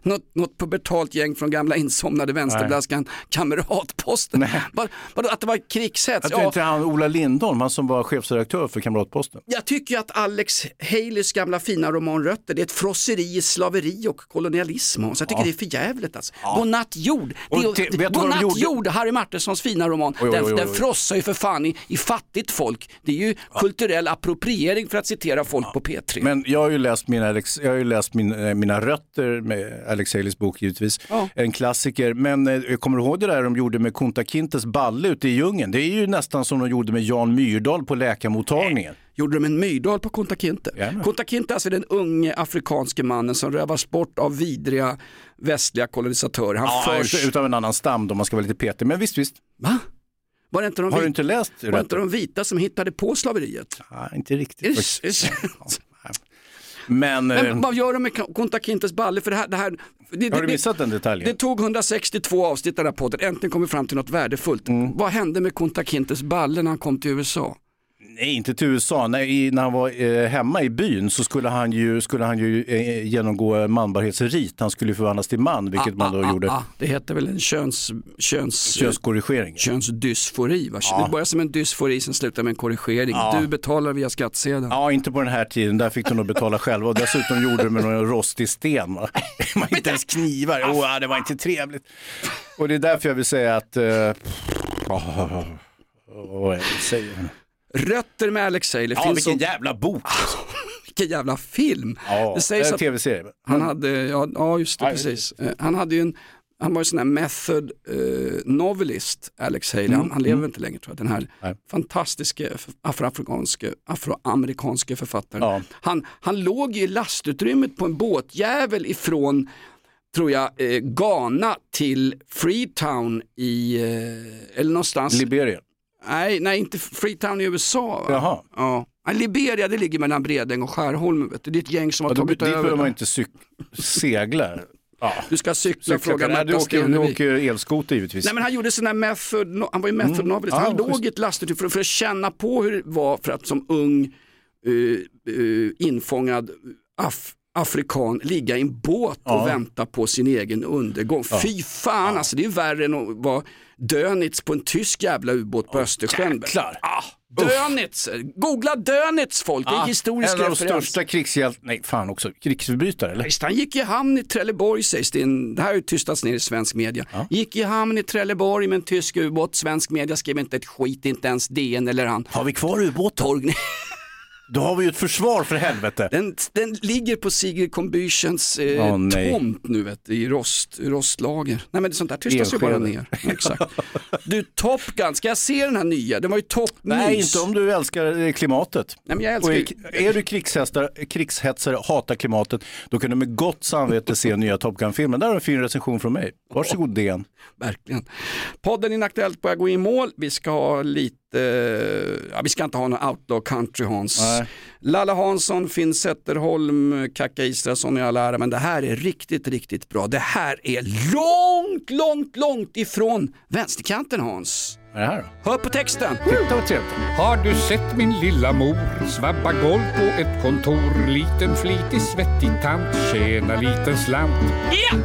[SPEAKER 1] något, något pubertalt gäng från gamla insomnade vänsterblaskan Kamratposten? Var, vadå, att det var krigshets?
[SPEAKER 2] Jag tror inte han Ola Lindholm, han som var chefredaktör för Kamratposten.
[SPEAKER 1] Jag tycker ju att Alex Haleys gamla fina roman Rötter, det är ett frosseri i slaveri och kolonialism. Så jag tycker
[SPEAKER 2] Ja.
[SPEAKER 1] det är för jävligt alltså. Godnatt jord, det Godnatt
[SPEAKER 2] gjorde?
[SPEAKER 1] jord, Harry Martinsons fina roman.
[SPEAKER 2] Oj, oj,
[SPEAKER 1] den,
[SPEAKER 2] oj, oj.
[SPEAKER 1] den frossar ju för fan i, i fattigt folk. Det är ju kulturell appropriering för att citera folk på P3.
[SPEAKER 2] Men jag har ju läst mina, jag har ju läst min, eh, mina rötter med Alex Haleys bok givetvis. En klassiker. Men eh, jag kommer du ihåg det där de gjorde med Kunta Kintes balle ute i djungeln? Det är ju nästan som de gjorde med Jan Myrdal på läkarmottagningen.
[SPEAKER 1] Gjorde de en Myrdal på Kunta Kinte? Kunta Kinte är alltså den unge afrikanske mannen som rövas bort av vidriga västliga kolonisatörer. Han
[SPEAKER 2] Ja,
[SPEAKER 1] förs...
[SPEAKER 2] ut- utav en annan stam då, man ska vara lite petig. Men visst, visst.
[SPEAKER 1] Va? Var det inte de
[SPEAKER 2] Har du
[SPEAKER 1] vita-
[SPEAKER 2] inte läst
[SPEAKER 1] Var det inte de vita som hittade på slaveriet?
[SPEAKER 2] Ja, inte riktigt. Faktiskt.
[SPEAKER 1] är det,
[SPEAKER 2] Men, eh,
[SPEAKER 1] Men vad gör de med Kunta Kintes balle? För det här, det här, det,
[SPEAKER 2] har du missat den detaljen?
[SPEAKER 1] Det tog 162 avsnitt av den här podden, äntligen kom vi fram till något värdefullt.
[SPEAKER 2] Mm.
[SPEAKER 1] Vad hände med Kunta Kintes balle när han kom till USA?
[SPEAKER 2] Nej, inte till USA. Nej, när han var eh, hemma i byn så skulle han ju, skulle han ju eh, genomgå manbarhetsrit. Han skulle förvandlas till man, vilket man då gjorde.
[SPEAKER 1] Ah, det heter väl en köns, köns,
[SPEAKER 2] Könskorrigering.
[SPEAKER 1] könsdysfori? Va?
[SPEAKER 2] Ja.
[SPEAKER 1] Det börjar som en dysfori, sen slutar med en korrigering. Du betalar via skattsedeln.
[SPEAKER 2] Ja, inte på den här tiden. Där fick de nog betala själva. Och dessutom gjorde de med någon rostig sten. Va? Man inte ens knivar. Oh, det var inte trevligt. Och det är därför jag vill säga att... Eh, oh, oh, jag säger.
[SPEAKER 1] Rötter med Alex Haley.
[SPEAKER 2] Ja, vilken
[SPEAKER 1] som-
[SPEAKER 2] jävla bok. alltså.
[SPEAKER 1] Vilken jävla film.
[SPEAKER 2] Ja,
[SPEAKER 1] det sägs
[SPEAKER 2] en tv-serie.
[SPEAKER 1] han
[SPEAKER 2] Mm.
[SPEAKER 1] hade, ja, ja just det,
[SPEAKER 2] Ja,
[SPEAKER 1] precis. Eh, Han hade ju en, han var ju sån här method eh, novelist, Alex Haley.
[SPEAKER 2] Mm,
[SPEAKER 1] Han, han lever
[SPEAKER 2] mm.
[SPEAKER 1] inte längre tror jag. Den här fantastiska f- afroafrikanska, afroamerikanska författaren. Han, han låg ju i lastutrymmet på en båtjävel ifrån tror jag, eh, Ghana till Freetown i, eh, eller någonstans.
[SPEAKER 2] Liberia.
[SPEAKER 1] Nej, nej, inte Freetown i USA. Va?
[SPEAKER 2] Jaha.
[SPEAKER 1] Ja. Ja, Liberia det ligger mellan Bredäng och Skärholmen. Vet du. Det är ett gäng som har
[SPEAKER 2] Ja,
[SPEAKER 1] tagit
[SPEAKER 2] dit
[SPEAKER 1] över.
[SPEAKER 2] behöver man inte segla. Ja.
[SPEAKER 1] Du ska cykla,
[SPEAKER 2] Cykla,
[SPEAKER 1] fråga
[SPEAKER 2] men du
[SPEAKER 1] Märta
[SPEAKER 2] åker, du åker elskoter givetvis.
[SPEAKER 1] Nej men han gjorde sån här method, han var ju method
[SPEAKER 2] Mm.
[SPEAKER 1] novelist.
[SPEAKER 2] Ja,
[SPEAKER 1] Han låg i ett lastutrymme för, för att känna på hur det var för att som ung uh, uh, infångad af, afrikan ligga i en båt och
[SPEAKER 2] Ja.
[SPEAKER 1] vänta på sin egen undergång.
[SPEAKER 2] Ja.
[SPEAKER 1] Fy fan alltså, det är värre än att vara Dönitz på en tysk jävla ubåt på Östersjön.
[SPEAKER 2] jäklar.
[SPEAKER 1] Ah, Dönitz, googla Dönitz folk, det är historisk
[SPEAKER 2] en av de
[SPEAKER 1] referens.
[SPEAKER 2] största krigshjältarna, nej fan också, krigsförbrytare eller?
[SPEAKER 1] Visst, han gick i hamn i Trelleborg sägs det. Det här har ju tystats ner i svensk media. Gick i hamn i Trelleborg med en tysk ubåt. Svensk media skrev inte ett skit, inte ens DN eller han.
[SPEAKER 2] Har vi kvar ubåten? Då har vi ju ett försvar för helvete.
[SPEAKER 1] Den, den ligger på Sigrid Combüchens eh,
[SPEAKER 2] nej.
[SPEAKER 1] tomt nu vet, du, i rost, rostlager. Nej men sånt där tystas ju bara ner. Exakt. Du Top Gun, ska jag se den här nya? Den var ju toppmys.
[SPEAKER 2] Nej, inte om du älskar eh, klimatet.
[SPEAKER 1] Nej, men jag älskar
[SPEAKER 2] är, är du krigshästar, krigshetsare, hatar klimatet, då kan du med gott samvete se nya Top Gun-filmen. Där har du en fin recension från mig. Varsågod DN.
[SPEAKER 1] Verkligen. Podden Inaktuellt börjar gå i mål. Vi ska ha lite, ja, vi ska inte ha någon outlaw country Hans.
[SPEAKER 2] Nej.
[SPEAKER 1] Lalla Hansson, Finn Zetterholm, Kaka Israelsson i all ära, men det här är riktigt, riktigt bra. Det här är långt, långt, långt ifrån vänsterkanten Hans.
[SPEAKER 2] Vad är det här då?
[SPEAKER 1] Hör på texten.
[SPEAKER 2] Titta vad trevligt.
[SPEAKER 12] Har du sett min lilla mor svabba golv på ett kontor? Liten flitig svettig tant, tjäna liten slant.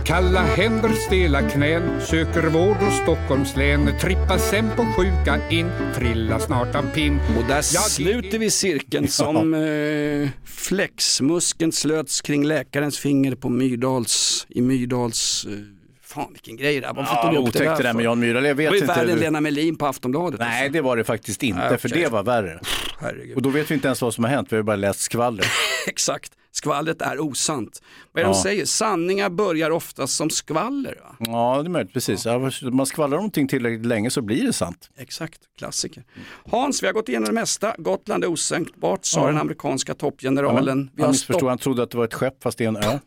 [SPEAKER 12] Kalla händer, stela knän, söker vård hos Stockholms län. Trippa sen på sjuka in, trilla snart av pinn.
[SPEAKER 1] Och där
[SPEAKER 12] Ja,
[SPEAKER 1] sluter vi cirkeln som eh, flexmuskeln slöts kring läkarens finger på Myrdals, i Myrdals eh, Fan vilken grej det här var. Varför tog
[SPEAKER 2] Ja,
[SPEAKER 1] upp det
[SPEAKER 2] det där
[SPEAKER 1] för?
[SPEAKER 2] med Jan Myhrall. Jag
[SPEAKER 1] Det
[SPEAKER 2] vet
[SPEAKER 1] var ju
[SPEAKER 2] inte.
[SPEAKER 1] värre än Lena Melin på Aftonbladet.
[SPEAKER 2] Nej, det var det faktiskt inte,
[SPEAKER 1] Nej,
[SPEAKER 2] för det var värre.
[SPEAKER 1] Herregud.
[SPEAKER 2] Och då vet vi inte ens vad som har hänt, vi har ju bara läst skvaller.
[SPEAKER 1] Exakt, skvallret är osant. Vad är det
[SPEAKER 2] Ja.
[SPEAKER 1] de säger? Sanningar börjar oftast som skvaller. Va?
[SPEAKER 2] Ja, det är möjligt, precis. Ja, Man skvallrar någonting tillräckligt länge så blir det sant.
[SPEAKER 1] Exakt, klassiker. Hans, vi har gått igenom det mesta. Gotland är osänkbart, sa
[SPEAKER 2] Ja.
[SPEAKER 1] den amerikanska toppgeneralen. Vi
[SPEAKER 2] Han
[SPEAKER 1] har,
[SPEAKER 2] missförstod,
[SPEAKER 1] stopp,
[SPEAKER 2] han trodde att det var ett skepp fast det är en ö.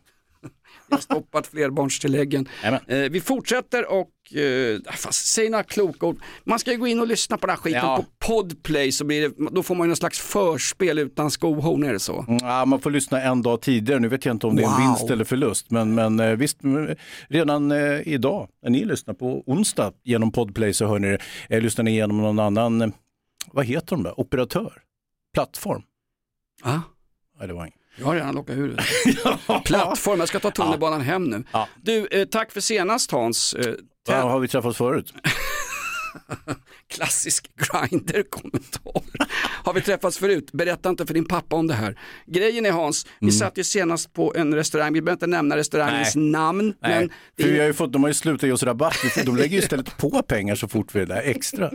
[SPEAKER 1] Vi har stoppat flerbarnstilläggen. Eh, vi fortsätter och, eh, fast säg några kloka ord. Man ska ju gå in och lyssna på den här skiten
[SPEAKER 2] Ja.
[SPEAKER 1] på Podplay, så blir det, då får man ju någon slags förspel utan skohorn, är det så?
[SPEAKER 2] Mm, Ja, man får lyssna en dag tidigare. Nu vet jag inte om det är en
[SPEAKER 1] Wow.
[SPEAKER 2] vinst eller förlust. Men, men eh, visst, mm, redan eh, idag, när ni lyssnar på onsdag genom Podplay så hör ni det. Eh, lyssnar ni igenom någon annan, eh, vad heter de där, operatör? Plattform?
[SPEAKER 1] Ja.
[SPEAKER 2] Ja, det var inget.
[SPEAKER 1] Jag har redan lockat huvudet. Plattform, jag ska ta tunnelbanan hem nu.
[SPEAKER 2] Ja.
[SPEAKER 1] Du, eh, tack för senast Hans. Eh,
[SPEAKER 2] Ja, har vi träffats förut?
[SPEAKER 1] Klassisk grinder-kommentar. Har vi träffats förut? Berätta inte för din pappa om det här. Grejen är Hans, vi satt ju senast på en restaurang, vi behöver inte nämna restaurangens
[SPEAKER 2] Nej.
[SPEAKER 1] namn.
[SPEAKER 2] Nej,
[SPEAKER 1] Men det
[SPEAKER 2] för vi har ju fått, de har ju slutat ge oss rabatt. De lägger ju istället på pengar så fort vi är där, extra.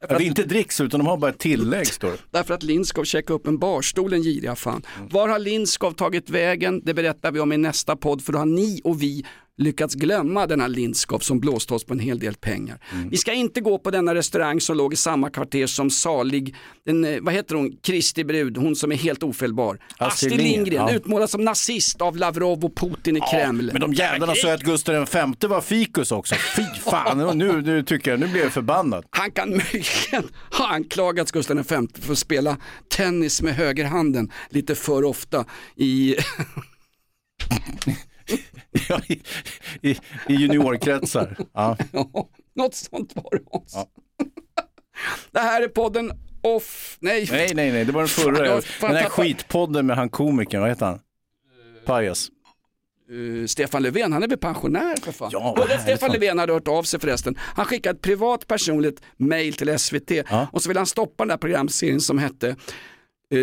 [SPEAKER 2] Ja, det är inte dricks utan de har bara ett tillägg står
[SPEAKER 1] därför att Lindskov checkade upp en barstol, en giriga fan. Var har Lindskov tagit vägen? Det berättar vi om i nästa podd, för då har ni och vi lyckats glömma denna Lindskov som blåste oss på en hel del pengar. Vi ska inte gå på denna restaurang som låg i samma kvarter som salig, den, eh, vad heter hon, Kristi brud, hon som är helt ofelbar. Astrid Lindgren,
[SPEAKER 2] ja.
[SPEAKER 1] utmålad som nazist av Lavrov och Putin i Kreml.
[SPEAKER 2] Men de jävlarna sa att Gustav V var fikus också. Fy fan, nu, nu tycker jag, nu blir jag förbannad.
[SPEAKER 1] Han kan möjligen ha anklagats Gustav V för att spela tennis med högerhanden lite för ofta i
[SPEAKER 2] Ja, i, i, I juniorkretsar. Ja.
[SPEAKER 1] Ja, något sånt var det Hans. Det här är podden Off, nej,
[SPEAKER 2] Nej, nej, nej, det var den förra.
[SPEAKER 1] fan,
[SPEAKER 2] den här skitpodden med han komikern, vad heter han? Pajas.
[SPEAKER 1] Eh, Stefan Löfven, han är väl pensionär för fan.
[SPEAKER 2] Ja, härligt
[SPEAKER 1] Stefan
[SPEAKER 2] fan.
[SPEAKER 1] Löfven hade hört av sig förresten. Han skickade ett privat personligt mail till SVT och så vill han stoppa den där programserien som hette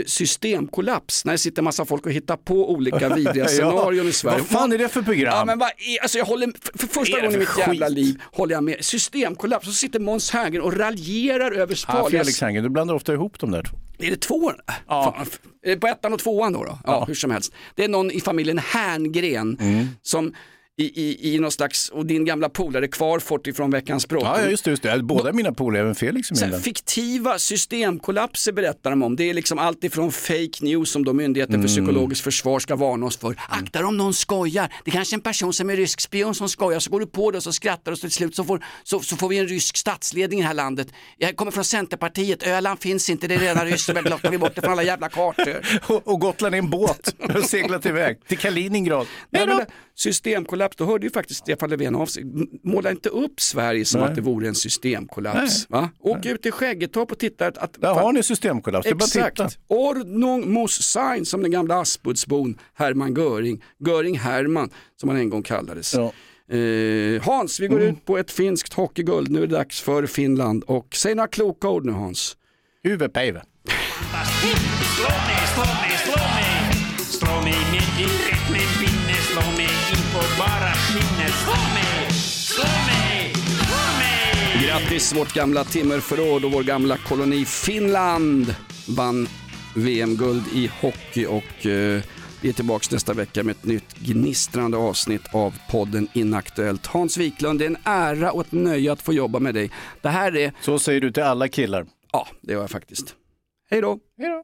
[SPEAKER 1] Systemkollaps, när det sitter massa folk och hittar på olika vidriga
[SPEAKER 2] Ja,
[SPEAKER 1] scenarion i Sverige.
[SPEAKER 2] Vad fan är det för program?
[SPEAKER 1] Ja, men vad är, alltså jag håller, för, för första gången i
[SPEAKER 2] för
[SPEAKER 1] mitt jävla
[SPEAKER 2] skit?
[SPEAKER 1] liv håller jag med. Systemkollaps, så sitter Måns Herngren och raljerar över
[SPEAKER 2] Ja,
[SPEAKER 1] farliga...
[SPEAKER 2] Felix Herngren, du blandar ofta ihop de där två.
[SPEAKER 1] Är det två?
[SPEAKER 2] Ja.
[SPEAKER 1] Fan, det på ettan och tvåan då? då? Ja, hur som helst. Det är någon i familjen Herngren
[SPEAKER 2] Mm.
[SPEAKER 1] som i, i, i någon slags, och din gamla polare Kvarfort ifrån Veckans brott.
[SPEAKER 2] Ja, just det. Just det. Båda mina polare, även Felix är med
[SPEAKER 1] fiktiva systemkollapser berättar de om. Det är liksom allt ifrån fake news som då Myndigheten
[SPEAKER 2] Mm.
[SPEAKER 1] för psykologiskt försvar ska varna oss för. Akta dig om någon skojar. Det är kanske är en person som är rysk spion som skojar. Så går du på det och så skrattar och så till slut så får, så, så får vi en rysk statsledning i det här landet. Jag kommer från Centerpartiet. Öland finns inte, det är redan ryskt. Vi har tagit bort det från alla jävla kartor.
[SPEAKER 2] Och, och Gotland är en båt. Har seglat iväg till Kaliningrad.
[SPEAKER 1] Nej, men systemkollaps, då hörde ju faktiskt Stefan Löfven av sig. Måla inte upp Sverige som
[SPEAKER 2] Nej.
[SPEAKER 1] att det vore en systemkollaps. Va? Åk ut till Skäggetorp och titta. Att, att,
[SPEAKER 2] Där har ni systemkollaps, det är bara att titta.
[SPEAKER 1] Exakt. Ordnung muss sein som den gamla Aspudsbon Hermann Göring. Göring Hermann som han en gång kallades.
[SPEAKER 2] Ja.
[SPEAKER 1] Eh, Hans, vi går
[SPEAKER 2] Mm.
[SPEAKER 1] ut på ett finskt hockeyguld. Nu är det dags för Finland. Och säg några kloka ord nu Hans.
[SPEAKER 2] Huvudpäve.
[SPEAKER 13] Slå mig, slå mig, slå bara skinnet. Slå mig, slå mig, slå mig.
[SPEAKER 1] Grattis vårt gamla timmerförråd och vår gamla koloni Finland vann VM-guld i hockey och eh, vi är tillbaka nästa vecka med ett nytt gnistrande avsnitt av podden Inaktuellt. Hans Wiklund, det är en ära och ett nöje att få jobba med dig. Det här är...
[SPEAKER 2] Så säger du till alla killar.
[SPEAKER 1] Ja, det gör jag faktiskt. Hej då!
[SPEAKER 2] Hej då!